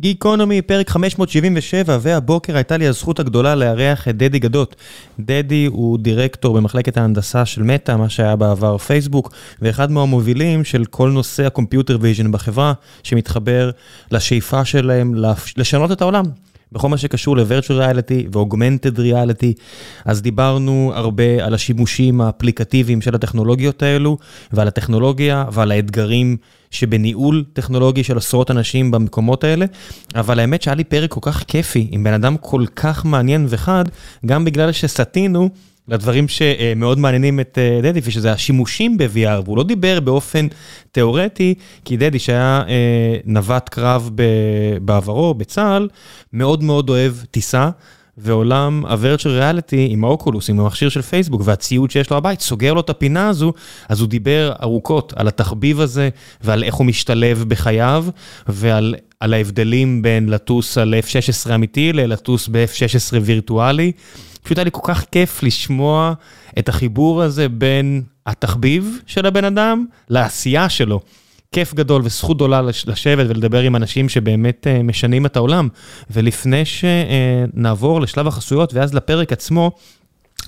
גיקונומי, פרק 577, והבוקר הייתה לי הזכות הגדולה לארח את דדי גדות. דדי הוא דירקטור במחלקת ההנדסה של מטא, מה שהיה בעבר פייסבוק, ואחד מהמובילים של כל נושא ה computer vision בחברה, שמתחבר לשאיפה שלהם לשנות את העולם. בכל מה שקשור ל-Virtual Reality ו-Augmented Reality, אז דיברנו הרבה על השימושים האפליקטיביים של הטכנולוגיות האלו, ועל הטכנולוגיה ועל האתגרים שבניהול טכנולוגי של עשרות אנשים במקומות האלה, אבל האמת שהיה לי פרק כל כך כיפי, עם בן אדם כל כך מעניין וחד, גם בגלל שסטינו. לדברים שמאוד מעניינים את אה, דדי, ושזה השימושים ב-VR, והוא לא דיבר באופן תיאורטי, כי דדי שהיה אה, נווט קרב בעברו, בצה"ל, מאוד מאוד אוהב טיסה. ועולם ה-Virtual Reality עם האוקולוס, עם המכשיר של פייסבוק והציוד שיש לו הבית, סוגר לו את הפינה הזו, אז הוא דיבר ארוכות על התחביב הזה ועל איך הוא משתלב בחייו ועל על ההבדלים בין לטוס על F-16 אמיתי ללטוס ב-F-16 וירטואלי. פשוט היה לי כל כך כיף לשמוע את החיבור הזה בין התחביב של הבן אדם לעשייה שלו. כיף גדול וזכות גדולה לשבת ולדבר עם אנשים שבאמת uh, משנים את העולם. ולפני שנעבור לשלב החסויות ואז לפרק עצמו,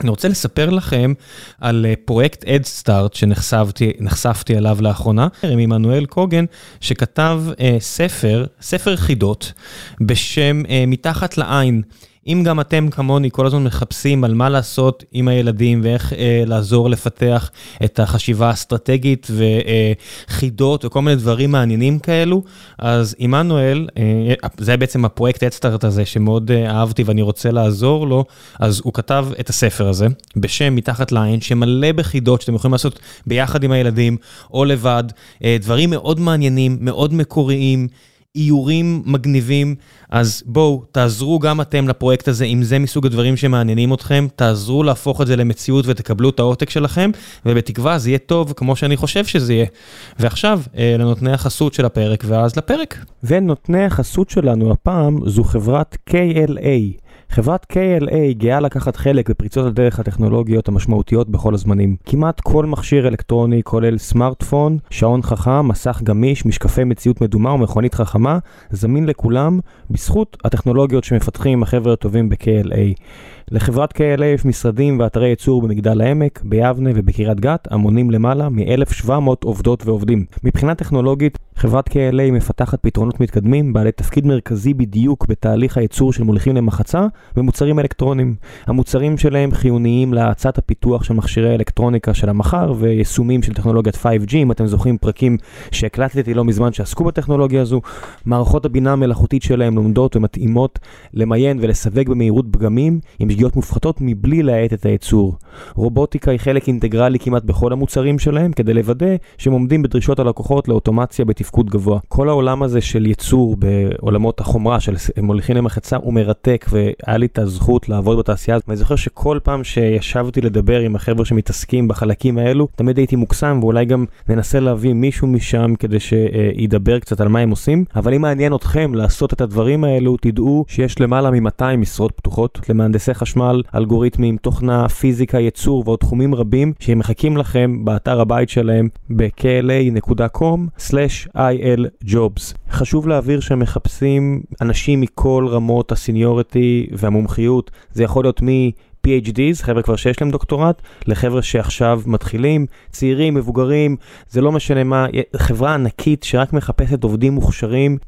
אני רוצה לספר לכם על uh, פרויקט אדסטארט שנחשפתי אליו לאחרונה, עם עמנואל קוגן, שכתב uh, ספר, ספר חידות, בשם מתחת לעין. אם גם אתם כמוני כל הזמן מחפשים על מה לעשות עם הילדים ואיך אה, לעזור לפתח את החשיבה האסטרטגית וחידות וכל מיני דברים מעניינים כאלו, אז עמנואל, אה, זה בעצם הפרויקט אדסטארט הזה שמאוד אה, אהבתי ואני רוצה לעזור לו, אז הוא כתב את הספר הזה בשם מתחת לעין, שמלא בחידות שאתם יכולים לעשות ביחד עם הילדים או לבד, אה, דברים מאוד מעניינים, מאוד מקוריים. איורים מגניבים, אז בואו, תעזרו גם אתם לפרויקט הזה, אם זה מסוג הדברים שמעניינים אתכם, תעזרו להפוך את זה למציאות ותקבלו את העותק שלכם, ובתקווה זה יהיה טוב כמו שאני חושב שזה יהיה. ועכשיו, אה, לנותני החסות של הפרק, ואז לפרק. ונותני החסות שלנו הפעם זו חברת KLA. חברת KLA גאה לקחת חלק בפריצות הדרך הטכנולוגיות המשמעותיות בכל הזמנים. כמעט כל מכשיר אלקטרוני כולל סמארטפון, שעון חכם, מסך גמיש, משקפי מציאות מדומה ומכונית חכמה, זמין לכולם בזכות הטכנולוגיות שמפתחים החבר'ה הטובים ב-KLA. לחברת KLA יש משרדים ואתרי ייצור במגדל העמק, ביבנה ובקריית גת, המונים למעלה מ-1,700 עובדות ועובדים. מבחינה טכנולוגית, חברת KLA מפתחת פתרונות מתקדמים, בעלי תפקיד מרכזי בדיוק בתהליך הייצור של מוליכים למחצה ומוצרים אלקטרונים. המוצרים שלהם חיוניים להאצת הפיתוח של מכשירי אלקטרוניקה של המחר ויישומים של טכנולוגיית 5G, אם אתם זוכרים פרקים שהקלטתי לא מזמן שעסקו בטכנולוגיה הזו. מערכות הבינה המלאכותית שלהם לומדות ומתאימות למיין ולסווג במהירות פגמים עם שגיאות מופחתות מבלי להאט את הייצור. רובוטיקה היא חלק אינטגרלי כמעט בכל המוצרים שלהם כדי לוודא שהם עומדים בדרישות הלקוחות לאוטומציה בתפקוד גבוה. כל העולם הזה של ייצור בעולמות החומרה של מוליכים למחצה הוא מרתק והיה לי את הזכות לעבוד בתעשייה הזאת. ואני זוכר שכל פעם שישבתי לדבר עם החבר'ה שמתעסקים בחלקים האלו, תמיד הייתי מוקסם ואולי גם ננסה להביא מישהו משם כדי שידבר קצת על מה הם עושים. אבל אם מעניין אתכם לעשות את הדברים האלו, תדעו שיש למעלה מ-200 משרות פתוחות למהנדסי חשמל, אלגוריתמים, תוכנה, פיזיקה, ייצור ועוד תחומים רבים שמחכים לכם באתר הבית שלהם ב-kla.com/iljobs. חשוב להבהיר שהם מחפשים אנשים מכל רמות הסיניוריטי והמומחיות, זה יכול להיות מ... PhDs, חבר'ה כבר שיש להם דוקטורט, לחבר'ה שעכשיו מתחילים, צעירים, מבוגרים, זה לא משנה מה, חברה ענקית שרק מחפשת עובדים מוכשרים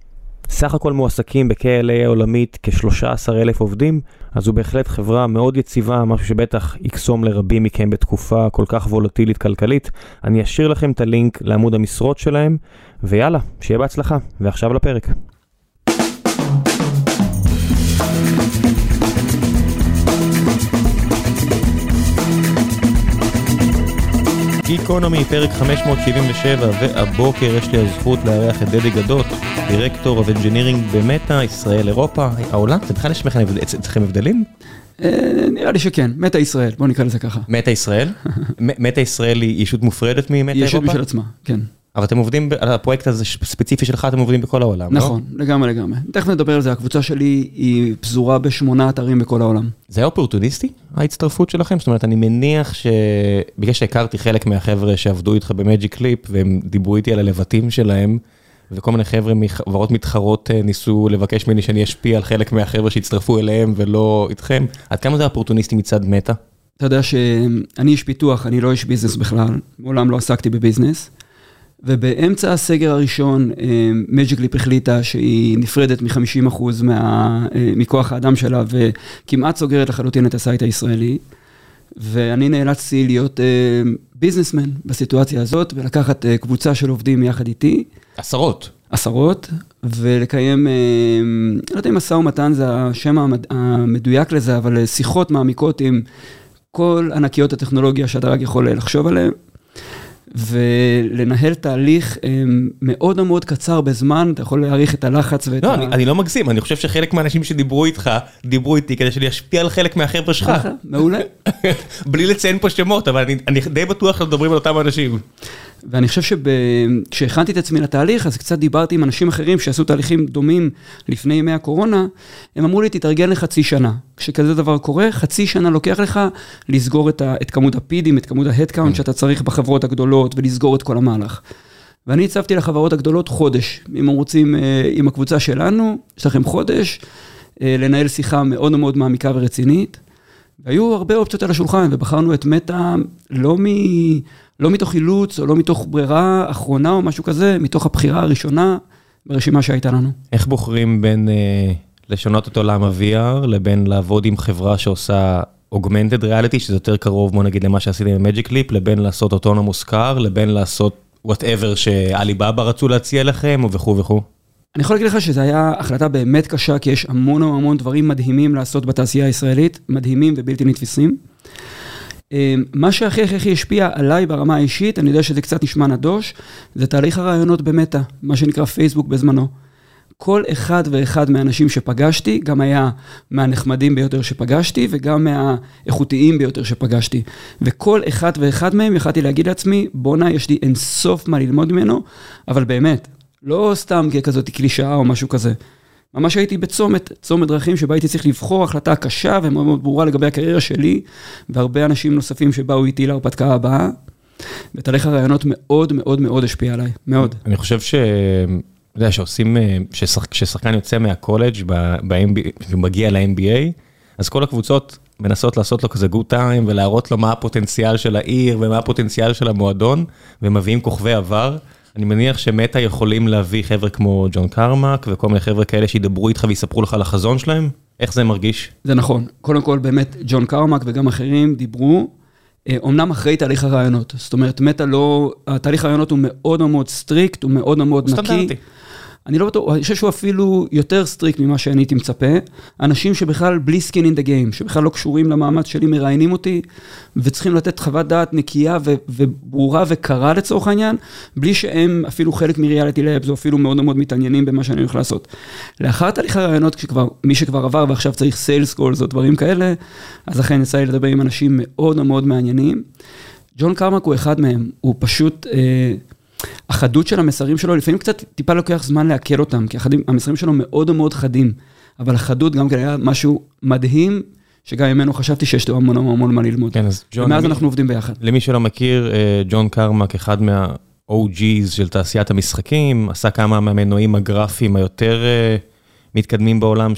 סך הכל מועסקים ב-KLA העולמית כ-13 אלף עובדים, אז זו בהחלט חברה מאוד יציבה, משהו שבטח יקסום לרבים מכם בתקופה כל כך וולטילית כלכלית. אני אשאיר לכם את הלינק לעמוד המשרות שלהם, ויאללה, שיהיה בהצלחה. ועכשיו לפרק. גיקונומי, פרק 577, והבוקר יש לי הזכות לארח את דדי גדות, דירקטור of engineering במטא, ישראל, אירופה, העולם, אתם בכלל יש אצלכם הבדלים? אה, נראה לי שכן, מטא ישראל, בוא נקרא לזה ככה. מטא ישראל? מטא ישראל היא ישות מופרדת ממטא אירופה? ישות משל עצמה, כן. אבל אתם עובדים, על הפרויקט הזה ספציפי שלך, אתם עובדים בכל העולם, לא? נכון, לגמרי לגמרי. תכף נדבר על זה, הקבוצה שלי היא פזורה בשמונה אתרים בכל העולם. זה היה אופורטוניסטי, ההצטרפות שלכם? זאת אומרת, אני מניח שבגלל שהכרתי חלק מהחבר'ה שעבדו איתך במג'יק ליפ, והם דיברו איתי על הלבטים שלהם, וכל מיני חבר'ה מחברות מתחרות ניסו לבקש ממני שאני אשפיע על חלק מהחבר'ה שהצטרפו אליהם ולא איתכם. עד כמה זה אופורטוניסטי מצד מטא? אתה יודע שאני איש פיתוח, אני לא איש business בכלל, מעולם לא עסקתי ב business. ובאמצע הסגר הראשון, מג'יק ליפ החליטה שהיא נפרדת מ-50% מכוח האדם שלה וכמעט סוגרת לחלוטין את ה site הישראלי. ואני נאלצתי להיות businessman בסיטואציה הזאת ולקחת קבוצה של עובדים יחד איתי. עשרות. עשרות, ולקיים, לא יודע אם משא ומתן זה השם המדויק לזה, אבל שיחות מעמיקות עם כל ענקיות הטכנולוגיה שאתה רק יכול לחשוב עליהן. ולנהל תהליך מאוד מאוד קצר בזמן, אתה יכול להעריך את הלחץ ואת ה... לא, אני לא מגזים, אני חושב שחלק מהאנשים שדיברו איתך, דיברו איתי כדי שאני אשפיע על חלק מהחבר'ה שלך. מעולה. בלי לציין פה שמות, אבל אני די בטוח שאנחנו מדברים על אותם אנשים. ואני חושב שכשהכנתי את עצמי לתהליך, אז קצת דיברתי עם אנשים אחרים שעשו תהליכים דומים לפני ימי הקורונה, הם אמרו לי, תתארגן לחצי שנה. כשכזה דבר קורה, חצי שנה לוקח לך לסגור את, ה, את כמות הפידים, את כמות ההדקאונט שאתה צריך בחברות הגדולות, ולסגור את כל המהלך. ואני הצבתי לחברות הגדולות חודש. אם הם רוצים, עם הקבוצה שלנו, יש לכם חודש, לנהל שיחה מאוד מאוד מעמיקה ורצינית. והיו הרבה אופציות על השולחן, ובחרנו את מטא לא, מ... לא מתוך אילוץ, או לא מתוך ברירה אחרונה או משהו כזה, מתוך הבחירה הראשונה ברשימה שהייתה לנו. איך בוחרים בין אה, לשנות את עולם ה-VR, לבין לעבוד עם חברה שעושה Augmented Reality, שזה יותר קרוב, בוא נגיד, למה שעשיתם עם Magic Leap, לבין לעשות אוטונומוס קאר, לבין לעשות whatever שעליבאבא רצו להציע לכם, וכו' וכו'? אני יכול להגיד לך שזו הייתה החלטה באמת קשה, כי יש המון המון דברים מדהימים לעשות בתעשייה הישראלית, מדהימים ובלתי נתפסים. מה שהכי הכי הכי השפיע עליי ברמה האישית, אני יודע שזה קצת נשמע נדוש, זה תהליך הרעיונות במטא, מה שנקרא פייסבוק בזמנו. כל אחד ואחד מהאנשים שפגשתי, גם היה מהנחמדים ביותר שפגשתי, וגם מהאיכותיים ביותר שפגשתי. וכל אחד ואחד מהם יכלתי להגיד לעצמי, בואנה, יש לי אינסוף מה ללמוד ממנו, אבל באמת, לא סתם ככזאת קלישאה או משהו כזה. ממש הייתי בצומת, צומת דרכים שבה הייתי צריך לבחור החלטה קשה ומאוד מאוד ברורה לגבי הקריירה שלי, והרבה אנשים נוספים שבאו איתי להרפתקה הבאה. ותהליך הרעיונות מאוד מאוד מאוד השפיע עליי, מאוד. אני חושב ש... אתה יודע, שעושים, כששחקן יוצא מהקולג' ומגיע ל-NBA, אז כל הקבוצות מנסות לעשות לו כזה good time ולהראות לו מה הפוטנציאל של העיר ומה הפוטנציאל של המועדון, ומביאים כוכבי עבר. אני מניח שמטא יכולים להביא חבר'ה כמו ג'ון קרמק וכל מיני חבר'ה כאלה שידברו איתך ויספרו לך על החזון שלהם? איך זה מרגיש? זה נכון. קודם כל, באמת, ג'ון קרמק וגם אחרים דיברו, אומנם אחרי תהליך הראיונות. זאת אומרת, מטא לא, התהליך הראיונות הוא מאוד מאוד strict, הוא מאוד מאוד נקי. סטנדרטי. אני לא בטוח, אני חושב שהוא אפילו יותר strict ממה שאני הייתי מצפה. אנשים שבכלל בלי skin in the game, שבכלל לא קשורים למאמץ שלי, מראיינים אותי, וצריכים לתת חוות דעת נקייה וברורה וקרה לצורך העניין, בלי שהם אפילו חלק מ Reality Labs, או אפילו מאוד מאוד מתעניינים במה שאני הולך לעשות. לאחר תהליך הראיונות, כשכבר, מי שכבר עבר ועכשיו צריך sales calls או דברים כאלה, אז לכן יצא לי לדבר עם אנשים מאוד מאוד מעניינים. ג'ון קרמק הוא אחד מהם, הוא פשוט... אה, החדות של המסרים שלו, לפעמים קצת טיפה לוקח זמן לעכל אותם, כי החדים, המסרים שלו מאוד מאוד חדים, אבל החדות גם כן היה משהו מדהים, שגם ממנו חשבתי שיש לו המון המון מה ללמוד. כן, אז ג'ון... ומאז אנחנו עובדים ביחד. למי שלא מכיר, ג'ון קרמק, אחד מה-OG's של תעשיית המשחקים, עשה כמה מהמנועים הגרפיים היותר מתקדמים בעולם,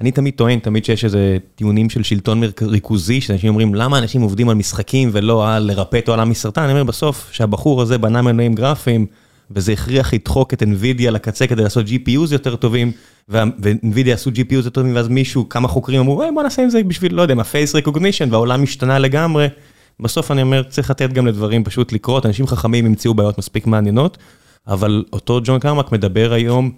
שאני תמיד טוען, תמיד שיש איזה טיעונים של שלטון ריכוזי, שאנשים אומרים, למה אנשים עובדים על משחקים ולא על לרפא את העולם מסרטן? אני אומר, בסוף, שהבחור הזה בנה מנועים גרפיים, וזה הכריח לדחוק את NVIDIA לקצה כדי לעשות GPUs יותר טובים, ו-NVIDIA עשו GPUs יותר טובים, ואז מישהו, כמה חוקרים אמרו, בוא נעשה עם זה בשביל, לא יודע, מה face recognition, והעולם השתנה לגמרי. בסוף אני אומר, צריך לתת גם לדברים פשוט לקרות, אנשים חכמים ימצאו בעיות מספיק מעניינות, אבל אותו ג'ון קרמק מדבר היום,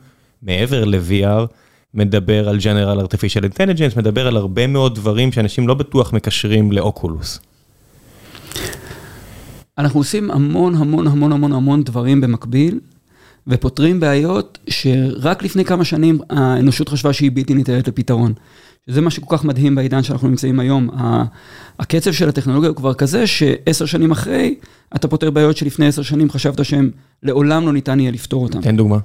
מעבר ל-VR, מדבר על General Artificial Intelligence, מדבר על הרבה מאוד דברים שאנשים לא בטוח מקשרים לאוקולוס. אנחנו עושים המון המון המון המון המון דברים במקביל, ופותרים בעיות שרק לפני כמה שנים האנושות חשבה שהיא בלתי ניתנת לפתרון. שזה מה שכל כך מדהים בעידן שאנחנו נמצאים היום. הקצב של הטכנולוגיה הוא כבר כזה שעשר שנים אחרי, אתה פותר בעיות שלפני עשר שנים חשבת שהן לעולם לא ניתן יהיה לפתור אותן. תן דוגמה.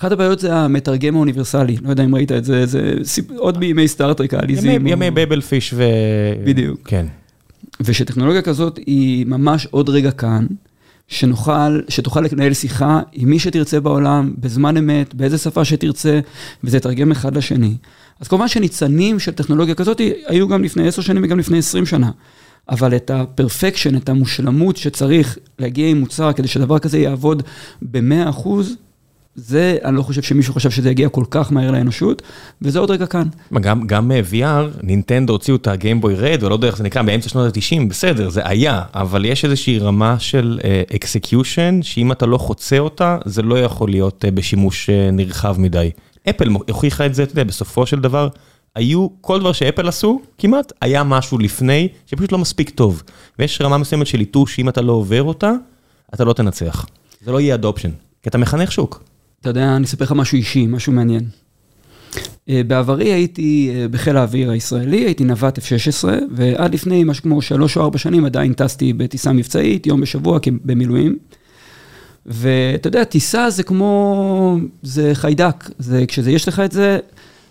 אחת הבעיות זה המתרגם האוניברסלי, לא יודע אם ראית את זה, זה עוד בימי סטארטרק העליזים. ימי Babel fish ו... בדיוק. כן. ושטכנולוגיה כזאת היא ממש עוד רגע כאן, שנוכל, שתוכל לנהל שיחה עם מי שתרצה בעולם, בזמן אמת, באיזה שפה שתרצה, וזה יתרגם אחד לשני. אז כמובן שניצנים של טכנולוגיה כזאת היו גם לפני עשר שנים וגם לפני עשרים שנה. אבל את הפרפקשן, את המושלמות שצריך להגיע עם מוצר כדי שדבר כזה יעבוד ב-100 אחוז, זה, אני לא חושב שמישהו חשב שזה יגיע כל כך מהר לאנושות, וזה עוד רגע כאן. גם, גם אה, VR, נינטנדו הוציאו את הגיימבוי red, ולא יודע איך זה נקרא, באמצע שנות ה-90, בסדר, זה היה, אבל יש איזושהי רמה של execution, uh, שאם אתה לא חוצה אותה, זה לא יכול להיות uh, בשימוש uh, נרחב מדי. אפל הוכיחה את זה, אתה יודע, בסופו של דבר, היו, כל דבר שאפל עשו, כמעט, היה משהו לפני, שפשוט לא מספיק טוב. ויש רמה מסוימת של ליטוש, שאם אתה לא עובר אותה, אתה לא תנצח. זה לא יהיה adoption, כי אתה מחנך שוק. אתה יודע, אני אספר לך משהו אישי, משהו מעניין. אה, בעברי הייתי אה, בחיל האוויר הישראלי, הייתי נווט F-16, ועד לפני משהו כמו שלוש או ארבע שנים עדיין טסתי בטיסה מבצעית, יום בשבוע במילואים. ואתה יודע, טיסה זה כמו, זה חיידק, זה, כשזה יש לך את זה,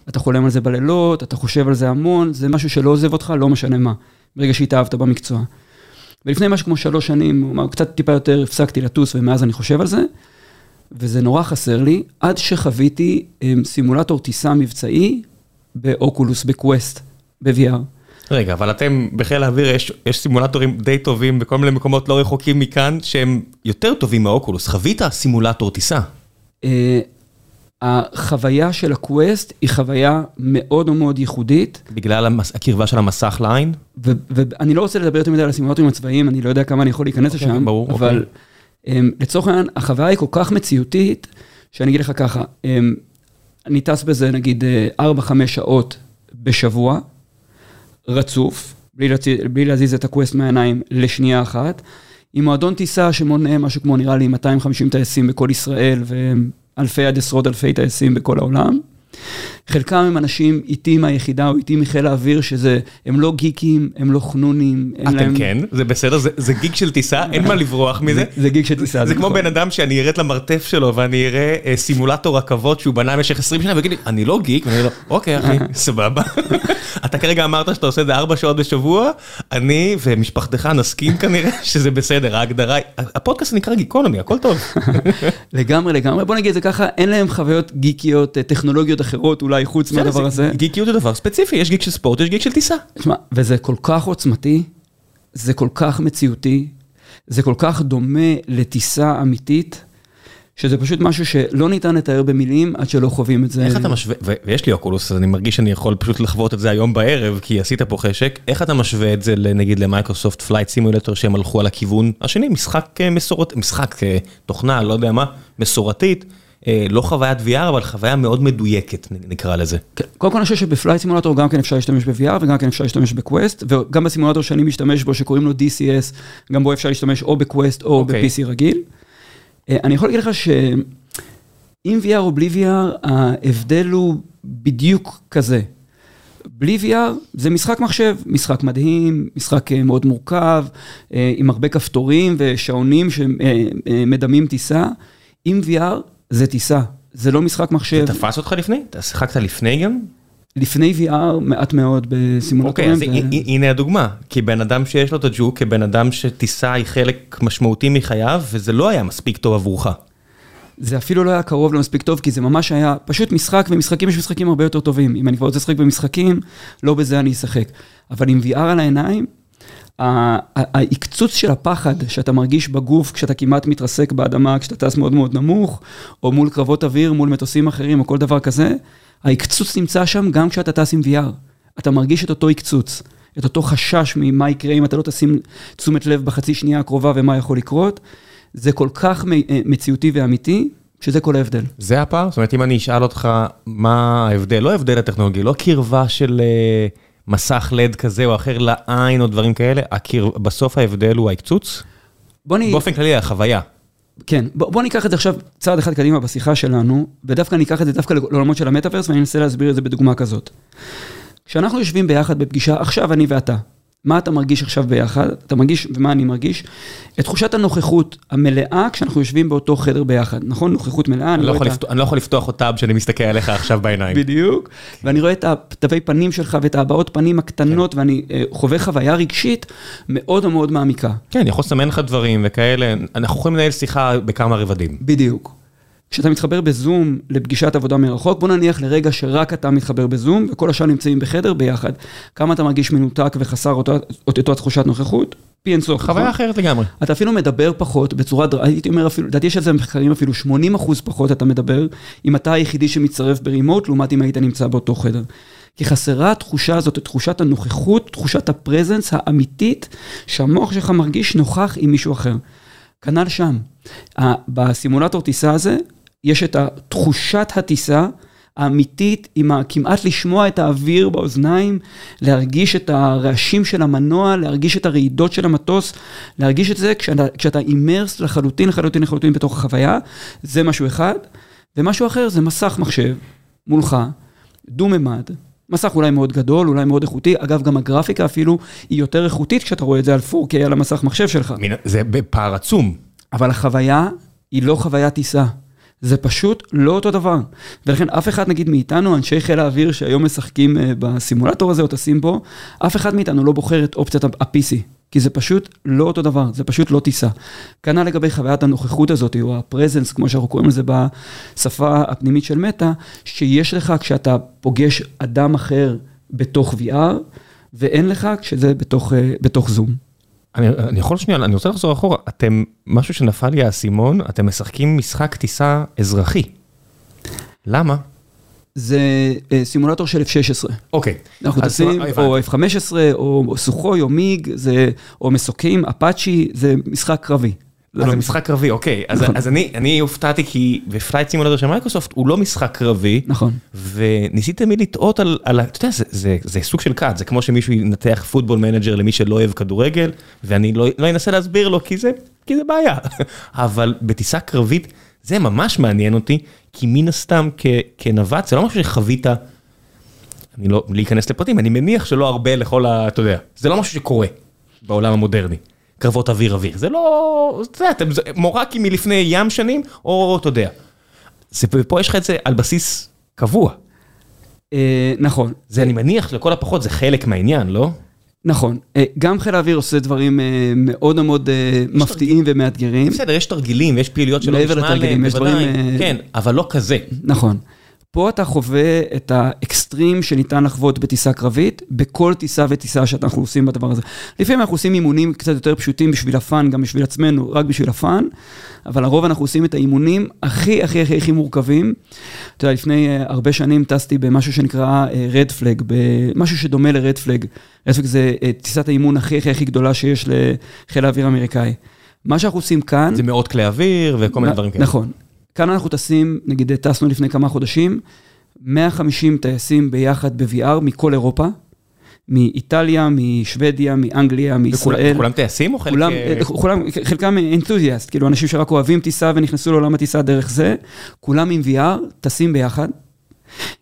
אתה חולם על זה בלילות, אתה חושב על זה המון, זה משהו שלא עוזב אותך, לא משנה מה, ברגע שהתאהבת במקצוע. ולפני משהו כמו שלוש שנים, קצת טיפה יותר הפסקתי לטוס, ומאז אני חושב על זה. וזה נורא חסר לי, עד שחוויתי אמ, סימולטור טיסה מבצעי באוקולוס, בקווסט, ב-VR. רגע, אבל אתם בחיל האוויר, יש, יש סימולטורים די טובים בכל מיני מקומות לא רחוקים מכאן, שהם יותר טובים מהאוקולוס. חווית סימולטור טיסה? Uh, החוויה של הקווסט היא חוויה מאוד מאוד ייחודית. בגלל המס... הקרבה של המסך לעין? ואני לא רוצה לדבר יותר מדי על הסימולטורים הצבאיים, אני לא יודע כמה אני יכול להיכנס okay, אוקיי, לשם, ברור, אבל... Okay. אמ, לצורך העניין, החוויה היא כל כך מציאותית, שאני אגיד לך ככה, אמ, אני טס בזה נגיד 4-5 שעות בשבוע, רצוף, בלי, להצ... בלי להזיז את הקווסט מהעיניים לשנייה אחת, עם מועדון טיסה שמונה משהו כמו נראה לי 250 טייסים בכל ישראל ואלפי עד עשרות אלפי טייסים בכל העולם. חלקם הם אנשים איתי מהיחידה או איתי מחיל האוויר, שזה, הם לא גיקים, הם לא חנונים. אתם להם... כן, זה בסדר, זה, זה גיג של טיסה, אין מה לברוח מזה. זה, זה גיג של טיסה. זה, זה כמו נכון. בן אדם שאני ארד למרתף שלו ואני אראה אה, סימולטור רכבות שהוא בנה במשך 20 שנה ויגיד לי, אני לא גיק, ואני אומר לו, אוקיי אחי, סבבה. אתה כרגע אמרת שאתה עושה את זה 4 שעות בשבוע, אני ומשפחתך נסכים כנראה שזה בסדר, ההגדרה, הפודקאסט נקרא גיקונומי, הכל טוב. לגמרי, לגמרי, בוא נגיד את זה ככה, אין לי חוויות גיקיות, אה, טכנולוגיות אחרות, אולי חוץ מהדבר הזה. גיקיות זה דבר ספציפי, יש גיק של ספורט, יש גיק של טיסה. תשמע, וזה כל כך עוצמתי, זה כל כך מציאותי, זה כל כך דומה לטיסה אמיתית. שזה פשוט משהו שלא ניתן לתאר במילים עד שלא חווים את זה. איך אתה משווה, ויש לי אוקולוס, אז אני מרגיש שאני יכול פשוט לחוות את זה היום בערב, כי עשית פה חשק, איך אתה משווה את זה נגיד למייקרוסופט פלייט סימולטור שהם הלכו על הכיוון השני, משחק אה, מסורת, משחק אה, תוכנה, לא יודע מה, מסורתית. אה, לא חוויית VR, אבל חוויה מאוד מדויקת, נקרא לזה. כן, קודם כל אני חושב שב Flight Simulator גם כן אפשר להשתמש ב-VR וגם כן אפשר להשתמש ב Quest, וגם בסימולטור שאני משתמש בו, שקוראים לו DCS, גם בו אפשר להשתמש או ב Quest או okay. אוקיי. ב-PC רגיל. אה, אני יכול להגיד לך שעם VR או בלי VR, ההבדל הוא בדיוק כזה. בלי VR זה משחק מחשב, משחק מדהים, משחק אה, מאוד מורכב, עם הרבה כפתורים ושעונים שמדמים טיסה. עם VR זה טיסה, זה לא משחק מחשב. זה תפס אותך לפני? אתה שיחקת לפני גם? לפני VR מעט מאוד בסימולטורים. אוקיי, אז ו... הנה הדוגמה, כי בן אדם שיש לו את הג'וק, כבן אדם שטיסה היא חלק משמעותי מחייו, וזה לא היה מספיק טוב עבורך. זה אפילו לא היה קרוב למספיק טוב, כי זה ממש היה פשוט משחק, ומשחקים יש משחקים הרבה יותר טובים. אם אני כבר רוצה לשחק במשחקים, לא בזה אני אשחק. אבל עם VR על העיניים, ההקצוץ של הפחד שאתה מרגיש בגוף כשאתה כמעט מתרסק באדמה, כשאתה טס מאוד מאוד נמוך, או מול קרבות אוויר, מול מטוסים אחרים, או כל דבר כזה, ההקצוץ נמצא שם גם כשאתה טס עם VR. אתה מרגיש את אותו הקצוץ, את אותו חשש ממה יקרה אם אתה לא תשים תשומת לב בחצי שנייה הקרובה ומה יכול לקרות. זה כל כך אה, מציאותי ואמיתי, שזה כל ההבדל. זה הפער? זאת אומרת, אם אני אשאל אותך מה ההבדל, לא ההבדל הטכנולוגי, לא קרבה של... Uh... מסך לד כזה או אחר לעין או דברים כאלה, הקיר, בסוף ההבדל הוא ההקצוץ? בוא נ... באופן כללי, החוויה. כן, בוא, בוא ניקח את זה עכשיו צעד אחד קדימה בשיחה שלנו, ודווקא ניקח את זה דווקא לעולמות של המטאוורס, ואני אנסה להסביר את זה בדוגמה כזאת. כשאנחנו יושבים ביחד בפגישה, עכשיו אני ואתה, מה אתה מרגיש עכשיו ביחד, אתה מרגיש, ומה אני מרגיש, את תחושת הנוכחות המלאה כשאנחנו יושבים באותו חדר ביחד, נכון? נוכחות מלאה, אני לא, יכול, לפתוח, אני לא יכול לפתוח אותה כשאני מסתכל עליך עכשיו בעיניים. בדיוק, ואני רואה את התווי פנים שלך ואת הבעות פנים הקטנות, כן. ואני uh, חווה חוויה רגשית מאוד מאוד מעמיקה. כן, אני יכול לסמן לך דברים וכאלה, אנחנו יכולים לנהל שיחה בכמה רבדים. בדיוק. כשאתה מתחבר בזום לפגישת עבודה מרחוק, בוא נניח לרגע שרק אתה מתחבר בזום וכל השאר נמצאים בחדר ביחד. כמה אתה מרגיש מנותק וחסר אותו, אותו תחושת נוכחות? פי אינסוף. חוויה נכון? אחרת לגמרי. אתה אפילו מדבר פחות בצורה, הייתי אומר אפילו, לדעתי יש על זה מחקרים אפילו 80 אחוז פחות אתה מדבר, אם אתה היחידי שמצטרף ברימוט, לעומת אם היית נמצא באותו חדר. כי חסרה התחושה הזאת, תחושת הנוכחות, תחושת הפרזנס האמיתית, שהמוח שלך מרגיש נוכח עם מישהו אחר. כנ"ל שם. בסימולטור טיסה הזה, יש את תחושת הטיסה האמיתית, עם כמעט לשמוע את האוויר באוזניים, להרגיש את הרעשים של המנוע, להרגיש את הרעידות של המטוס, להרגיש את זה כשאתה, כשאתה אימרס לחלוטין, לחלוטין, לחלוטין בתוך החוויה, זה משהו אחד. ומשהו אחר זה מסך מחשב מולך, דו-ממד, מסך אולי מאוד גדול, אולי מאוד איכותי, אגב, גם הגרפיקה אפילו היא יותר איכותית כשאתה רואה את זה על 4K על המסך מחשב שלך. זה בפער עצום. אבל החוויה היא לא חוויית טיסה. זה פשוט לא אותו דבר. ולכן אף אחד, נגיד מאיתנו, אנשי חיל האוויר שהיום משחקים אה, בסימולטור הזה או טסים בו, אף אחד מאיתנו לא בוחר את אופציית ה-PC. כי זה פשוט לא אותו דבר, זה פשוט לא טיסה. כנ"ל לגבי חוויית הנוכחות הזאת, או הפרזנס, כמו שאנחנו קוראים לזה בשפה הפנימית של מטא, שיש לך כשאתה פוגש אדם אחר בתוך VR, ואין לך כשזה בתוך, אה, בתוך זום. אני, אני יכול שנייה, אני רוצה לחזור אחורה, אתם, משהו שנפל לי האסימון, אתם משחקים משחק טיסה אזרחי. למה? זה אה, סימולטור של F-16. אוקיי. אנחנו טסים, או F-15, או סוחוי, או מיג, או מסוקים, אפאצ'י, זה משחק קרבי. זה לא משחק קרבי, אוקיי. אז נכון. אני הופתעתי כי ב Flight Simulator של מייקרוסופט הוא לא משחק קרבי. נכון. וניסית תמיד לטעות על, אתה יודע, זה סוג של cult, זה כמו שמישהו ינתח Football Manager למי שלא אוהב כדורגל, ואני לא, לא אנסה להסביר לו כי זה בעיה. אבל בטיסה קרבית זה ממש מעניין אותי, כי מן הסתם כנווט זה לא משהו שחווית, אני לא, להיכנס לפרטים, אני מניח שלא הרבה לכל ה... אתה יודע, זה לא משהו שקורה בעולם המודרני. קרבות אוויר אוויר, זה לא, אתה יודע, מורקים מלפני ים שנים, או אתה יודע. ופה יש לך את זה על בסיס קבוע. אה, נכון. זה אני מניח לכל הפחות זה חלק מהעניין, לא? נכון, אה, גם חיל האוויר עושה דברים אה, מאוד מאוד מפתיעים ומאתגרים. בסדר, יש תרגילים, יש פעילויות שלא נשמע עליהם, בוודאי, כן, אבל לא כזה. נכון. פה אתה חווה את האקסטרים שניתן לחוות בטיסה קרבית, בכל טיסה וטיסה שאנחנו עושים בדבר הזה. לפעמים אנחנו עושים אימונים קצת יותר פשוטים בשביל ה fun, גם בשביל עצמנו, רק בשביל ה fun, אבל לרוב אנחנו עושים את האימונים הכי הכי הכי הכי מורכבים. אתה יודע, לפני uh, הרבה שנים טסתי במשהו שנקרא רד uh, פלג, במשהו שדומה לרד פלג. רד פלג זה uh, טיסת האימון הכי הכי הכי גדולה שיש לחיל האוויר האמריקאי. מה שאנחנו עושים כאן... זה מאות כלי אוויר וכל מיני דברים כאלה. נכון. כאן אנחנו טסים, נגיד טסנו לפני כמה חודשים, 150 טייסים ביחד ב-VR מכל אירופה, מאיטליה, משוודיה, מאנגליה, מישראל. וכולם טייסים או חלק... כולם, אה, כולם, חלקם אנתוזיאסט, כאילו אנשים שרק אוהבים טיסה ונכנסו לעולם הטיסה דרך זה, כולם עם VR, טסים ביחד.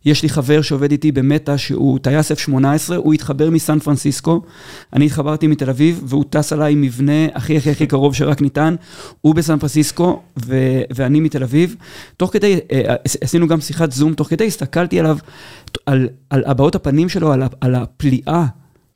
יש לי חבר שעובד איתי במטא, שהוא טייס F-18, הוא התחבר מסן פרנסיסקו, אני התחברתי מתל אביב, והוא טס עליי מבנה הכי הכי הכי קרוב שרק ניתן, הוא בסן פרנסיסקו ו- ואני מתל אביב. תוך כדי, אה, עשינו גם שיחת זום, תוך כדי הסתכלתי עליו, על, על הבעות הפנים שלו, על, על הפליאה.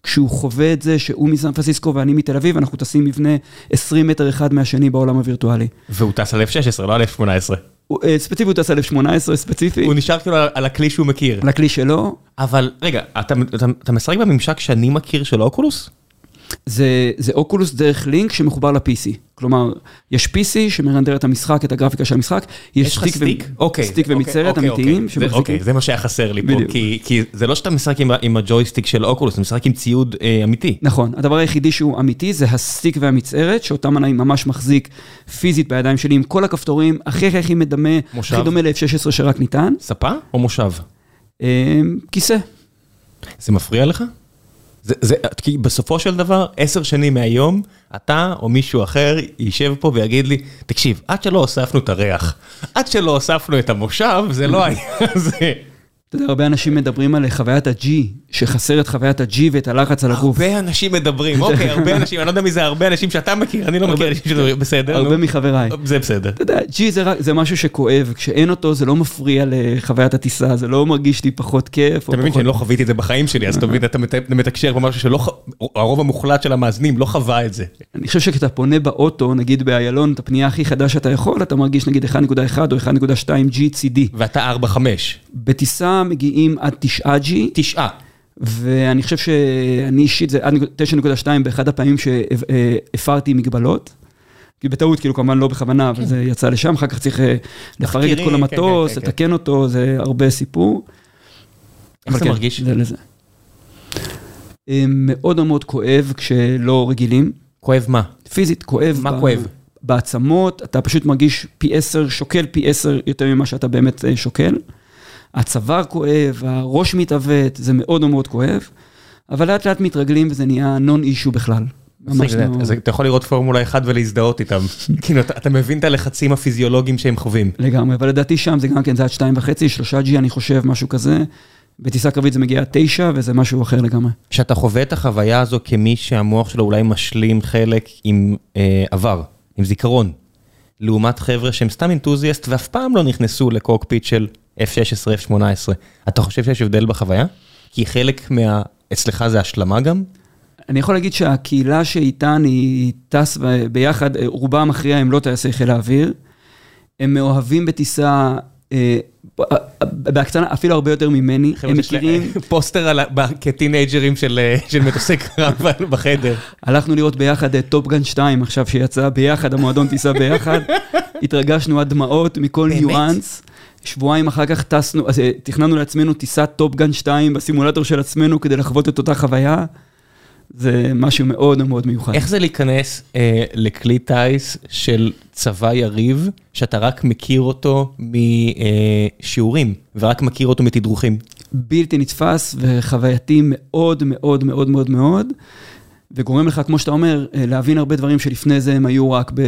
כשהוא חווה את זה שהוא מסן פרנסיסקו ואני מתל אביב, אנחנו טסים מבנה 20 מטר אחד מהשני בעולם הווירטואלי. והוא טס על F-16, לא על F-18. אה, ספציפית הוא טס על F18, ספציפי. הוא נשאר כאילו על הכלי שהוא מכיר. על הכלי שלו. אבל רגע, אתה משחק בממשק שאני מכיר של Oculus? זה, זה Oculus דרך לינק שמחובר ל-PC. כלומר, יש PC שמרנדר את המשחק, את הגרפיקה של המשחק, יש stick, stick? ו... אוקיי, stick אוקיי, ומצערת אוקיי, אמיתיים אוקיי. שמחזיקים. אוקיי, זה מה שהיה חסר לי פה, כי, כי זה לא שאתה משחק עם, עם הג'ויסטיק של Oculus, אתה משחק עם ציוד אה, אמיתי. נכון, הדבר היחידי שהוא אמיתי זה הסטיק והמצערת, שאותם אני ממש מחזיק פיזית בידיים שלי, עם כל הכפתורים, הכי הכי הכי מדמה, מושב? הכי דומה ל-F16 שרק ניתן. ספה או מושב? אה, כיסא. זה מפריע לך? זה, זה, כי בסופו של דבר, עשר שנים מהיום, אתה או מישהו אחר יישב פה ויגיד לי, תקשיב, עד שלא הוספנו את הריח, עד שלא הוספנו את המושב, זה לא היה זה. אתה יודע, הרבה אנשים מדברים על חוויית ה-G שחסר את חוויית ה-G ואת הלחץ על הגוף. הרבה אנשים מדברים, אוקיי, הרבה אנשים, אני לא יודע מי זה הרבה אנשים שאתה מכיר, אני לא מכיר אנשים שמדברים, בסדר. הרבה מחבריי. זה בסדר. אתה יודע, G זה משהו שכואב, כשאין אותו זה לא מפריע לחוויית הטיסה, זה לא מרגיש לי פחות כיף. אתה מבין שאני לא חוויתי את זה בחיים שלי, אז אתה מבין, אתה מתקשר במשהו שלא, הרוב המוחלט של המאזינים לא חווה את זה. אני חושב שכשאתה פונה באוטו, נגיד באיילון, את הפנייה הכי חדה שאתה יכול, אתה מרגיש נגיד 1.1 או 1.2 GCD. ואתה 4.5. בטיסה מגיעים עד 9G. 9. ואני חושב שאני אישית, זה עד 9.2 באחד הפעמים שהפרתי מגבלות. כי בטעות, כאילו, כמובן לא בכוונה, אבל זה יצא לשם, אחר כך צריך לפרק את כל המטוס, לתקן אותו, זה הרבה סיפור. איך זה מרגיש? זה לזה. מאוד מאוד כואב כשלא רגילים. כואב מה? פיזית, כואב. מה כואב? בעצמות, אתה פשוט מרגיש פי עשר, שוקל פי עשר יותר ממה שאתה באמת שוקל. הצוואר כואב, הראש מתעוות, זה מאוד מאוד כואב, אבל לאט לאט מתרגלים וזה נהיה נון אישו בכלל. אז אתה יכול לראות פורמולה 1 ולהזדהות איתם. כאילו, אתה מבין את הלחצים הפיזיולוגיים שהם חווים. לגמרי, אבל לדעתי שם זה גם כן, זה עד 2.5, 3G אני חושב, משהו כזה. בטיסה קרבית זה מגיע עד 9 וזה משהו אחר לגמרי. כשאתה חווה את החוויה הזו כמי שהמוח שלו אולי משלים חלק עם עבר, עם זיכרון, לעומת חבר'ה שהם סתם אינתוזיאסט ואף פעם לא נכנסו לקוקפיט של F-16, F-18, אתה חושב שיש הבדל בחוויה? כי חלק מה... אצלך זה השלמה גם? אני יכול להגיד שהקהילה שאיתה אני טס ביחד, רובה המכריע הם לא טייסי חיל האוויר. הם מאוהבים בטיסה, בהקצנה אפילו הרבה יותר ממני, הם מכירים... פוסטרים כטינאייג'רים של מטוסי קרב בחדר. הלכנו לראות ביחד את Top Gun 2 עכשיו שיצא ביחד, המועדון טיסה ביחד. התרגשנו עד דמעות מכל ניואנס. שבועיים אחר כך טסנו, אז תכננו לעצמנו טיסת Top Gun 2 בסימולטור של עצמנו כדי לחוות את אותה חוויה. זה משהו מאוד מאוד מיוחד. איך זה להיכנס אה, לכלי טייס של צבא יריב, שאתה רק מכיר אותו משיעורים, ורק מכיר אותו מתדרוכים? בלתי נתפס וחווייתי מאוד מאוד מאוד מאוד מאוד, וגורם לך, כמו שאתה אומר, להבין הרבה דברים שלפני זה הם היו רק, ב...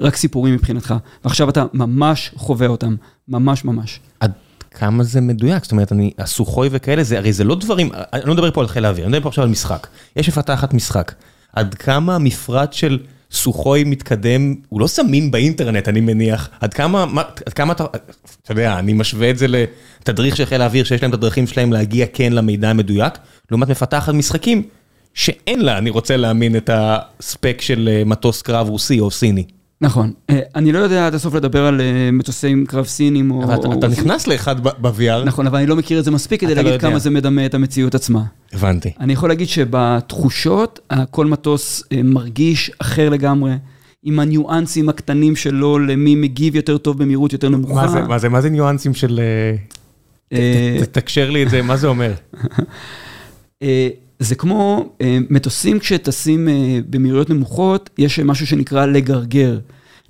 רק סיפורים מבחינתך, ועכשיו אתה ממש חווה אותם, ממש ממש. עד כמה זה מדויק? זאת אומרת, אני, הסוחוי וכאלה, זה, הרי זה לא דברים, אני לא מדבר פה על חיל האוויר, אני מדבר פה עכשיו על משחק. יש מפתחת משחק. עד כמה המפרט של סוחוי מתקדם, הוא לא זמין באינטרנט, אני מניח. עד כמה, מה, עד כמה אתה, אתה יודע, אני משווה את זה לתדריך של חיל האוויר, שיש להם את הדרכים שלהם להגיע כן למידע המדויק, לעומת מפתחת משחקים, שאין לה, אני רוצה להאמין, את הספק של מטוס קרב רוסי או סיני. נכון, אני לא יודע עד הסוף לדבר על מטוסי קרב סינים או... אבל אתה נכנס לאחד ב-VR. נכון, אבל אני לא מכיר את זה מספיק כדי להגיד כמה זה מדמה את המציאות עצמה. הבנתי. אני יכול להגיד שבתחושות, כל מטוס מרגיש אחר לגמרי, עם הניואנסים הקטנים שלו, למי מגיב יותר טוב במהירות יותר נמוכה. מה זה, מה זה ניואנסים של... תקשר לי את זה, מה זה אומר? זה כמו מטוסים כשטסים במהירויות נמוכות, יש משהו שנקרא לגרגר.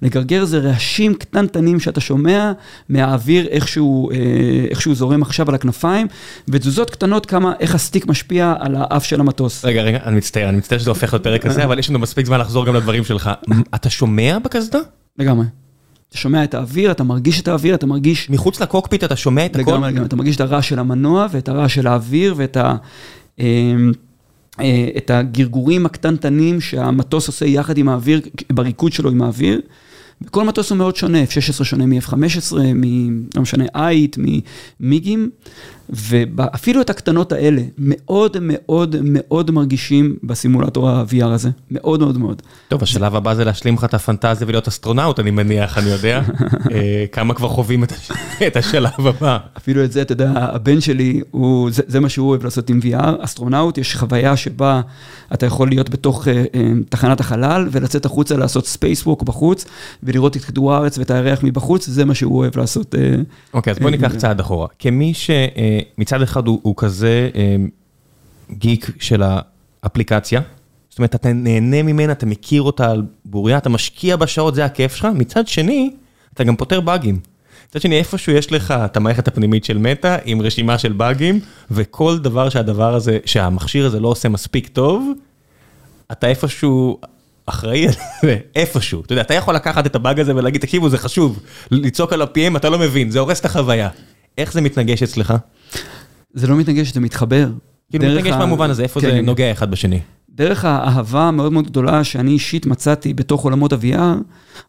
לגרגר זה רעשים קטנטנים שאתה שומע מהאוויר, איכשהו זורם עכשיו על הכנפיים, ותזוזות קטנות כמה, איך הסטיק משפיע על האף של המטוס. רגע, רגע, אני מצטער, אני מצטער שזה הופך לפרק הזה, אבל יש לנו מספיק זמן לחזור גם לדברים שלך. אתה שומע בקסדה? לגמרי. אתה שומע את האוויר, אתה מרגיש את האוויר, אתה מרגיש... מחוץ לקוקפיט אתה שומע את הכל? לגמרי, לגמרי, אתה מרגיש את הרעש של המנוע ואת הרעש של האוויר ואת ה... את הגרגורים הקטנטנים שהמטוס עושה יחד עם האוויר, בריקוד שלו עם האוויר. כל מטוס הוא מאוד שונה, F-16 שונה מ-F-15, לא משנה, אייט, ממיגים, ואפילו את הקטנות האלה מאוד מאוד מאוד מרגישים בסימולטור ה-VR הזה, מאוד מאוד מאוד. טוב, השלב הבא זה להשלים לך את הפנטזיה ולהיות אסטרונאוט, אני מניח, אני יודע. כמה כבר חווים את השלב הבא. אפילו את זה, אתה יודע, הבן שלי, זה מה שהוא אוהב לעשות עם VR, אסטרונאוט, יש חוויה שבה אתה יכול להיות בתוך תחנת החלל ולצאת החוצה לעשות spacewalk בחוץ, ולראות את כדור הארץ ואת הירח מבחוץ, זה מה שהוא אוהב לעשות. אוקיי, אז בוא ניקח צעד אחורה. כמי שמצד אחד הוא כזה גיק של האפליקציה, זאת אומרת, אתה נהנה ממנה, אתה מכיר אותה על בוריה, אתה משקיע בשעות, זה הכיף שלך, מצד שני, אתה גם פותר באגים. מצד שני, איפשהו יש לך את המערכת הפנימית של מטא עם רשימה של באגים, וכל דבר שהדבר הזה, שהמכשיר הזה לא עושה מספיק טוב, אתה איפשהו אחראי על זה, איפשהו. אתה יודע, אתה יכול לקחת את הבאג הזה ולהגיד, תקשיבו, זה חשוב, לצעוק על ה-PM, אתה לא מבין, זה הורס את החוויה. איך זה מתנגש אצלך? זה לא מתנגש, זה מתחבר. כאילו, מתנגש במובן הזה, איפה זה כן. נוגע אחד בשני? דרך האהבה המאוד מאוד גדולה שאני אישית מצאתי בתוך עולמות ה-VR,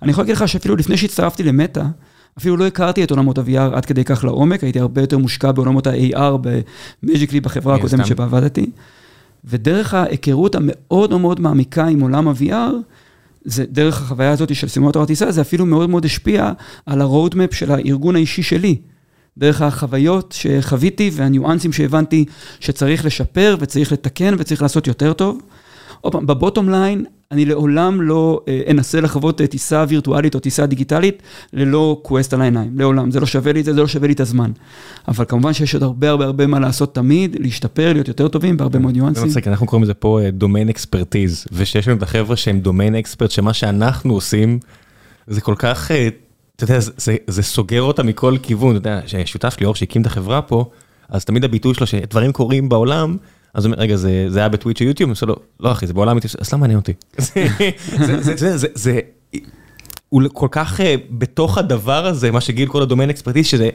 אני יכול להגיד לך שאפילו לפני שהצטרפתי למטא, אפילו לא הכרתי את עולמות ה-VR עד כדי כך לעומק, הייתי הרבה יותר מושקע בעולמות ה-AR ב Magic Leap בחברה הקודמת שבה עבדתי. ודרך ההיכרות המאוד מאוד מעמיקה עם עולם ה-VR, זה דרך החוויה הזאת של סימולטור הטיסה, זה אפילו מאוד מאוד השפיע על ה-roadmap של הארגון האישי שלי. דרך החוויות שחוויתי והניואנסים שהבנתי שצריך לשפר וצריך לתקן וצריך לעשות יותר טוב. עוד פעם, ב bottom line, אני לעולם לא אה, אנסה לחוות טיסה וירטואלית או טיסה דיגיטלית ללא Quest על העיניים, לעולם. זה לא שווה לי את זה, זה לא שווה לי את הזמן. אבל כמובן שיש עוד הרבה הרבה הרבה מה לעשות תמיד, להשתפר, להיות יותר טובים בהרבה מאוד ניואנסים. זה מצחיק, אנחנו קוראים לזה פה דומיין אקספרטיז, ושיש לנו את החבר'ה שהם דומיין אקספרט, שמה שאנחנו עושים, זה כל כך, אה, אתה יודע, זה, סוגר אותה מכל כיוון, אתה יודע, ששותף לי אור שהקים את החברה פה, אז תמיד הביטוי שלו שדברים קורים בעולם, אז הוא אומר, רגע, זה היה בטוויץ' או יוטיוב? עושה לו, לא אחי, זה בעולם אמיתי, אז לא מעניין אותי. זה, הוא כל כך אה, בתוך הדבר הזה, מה שגיל קרא ה domain expertise, שזה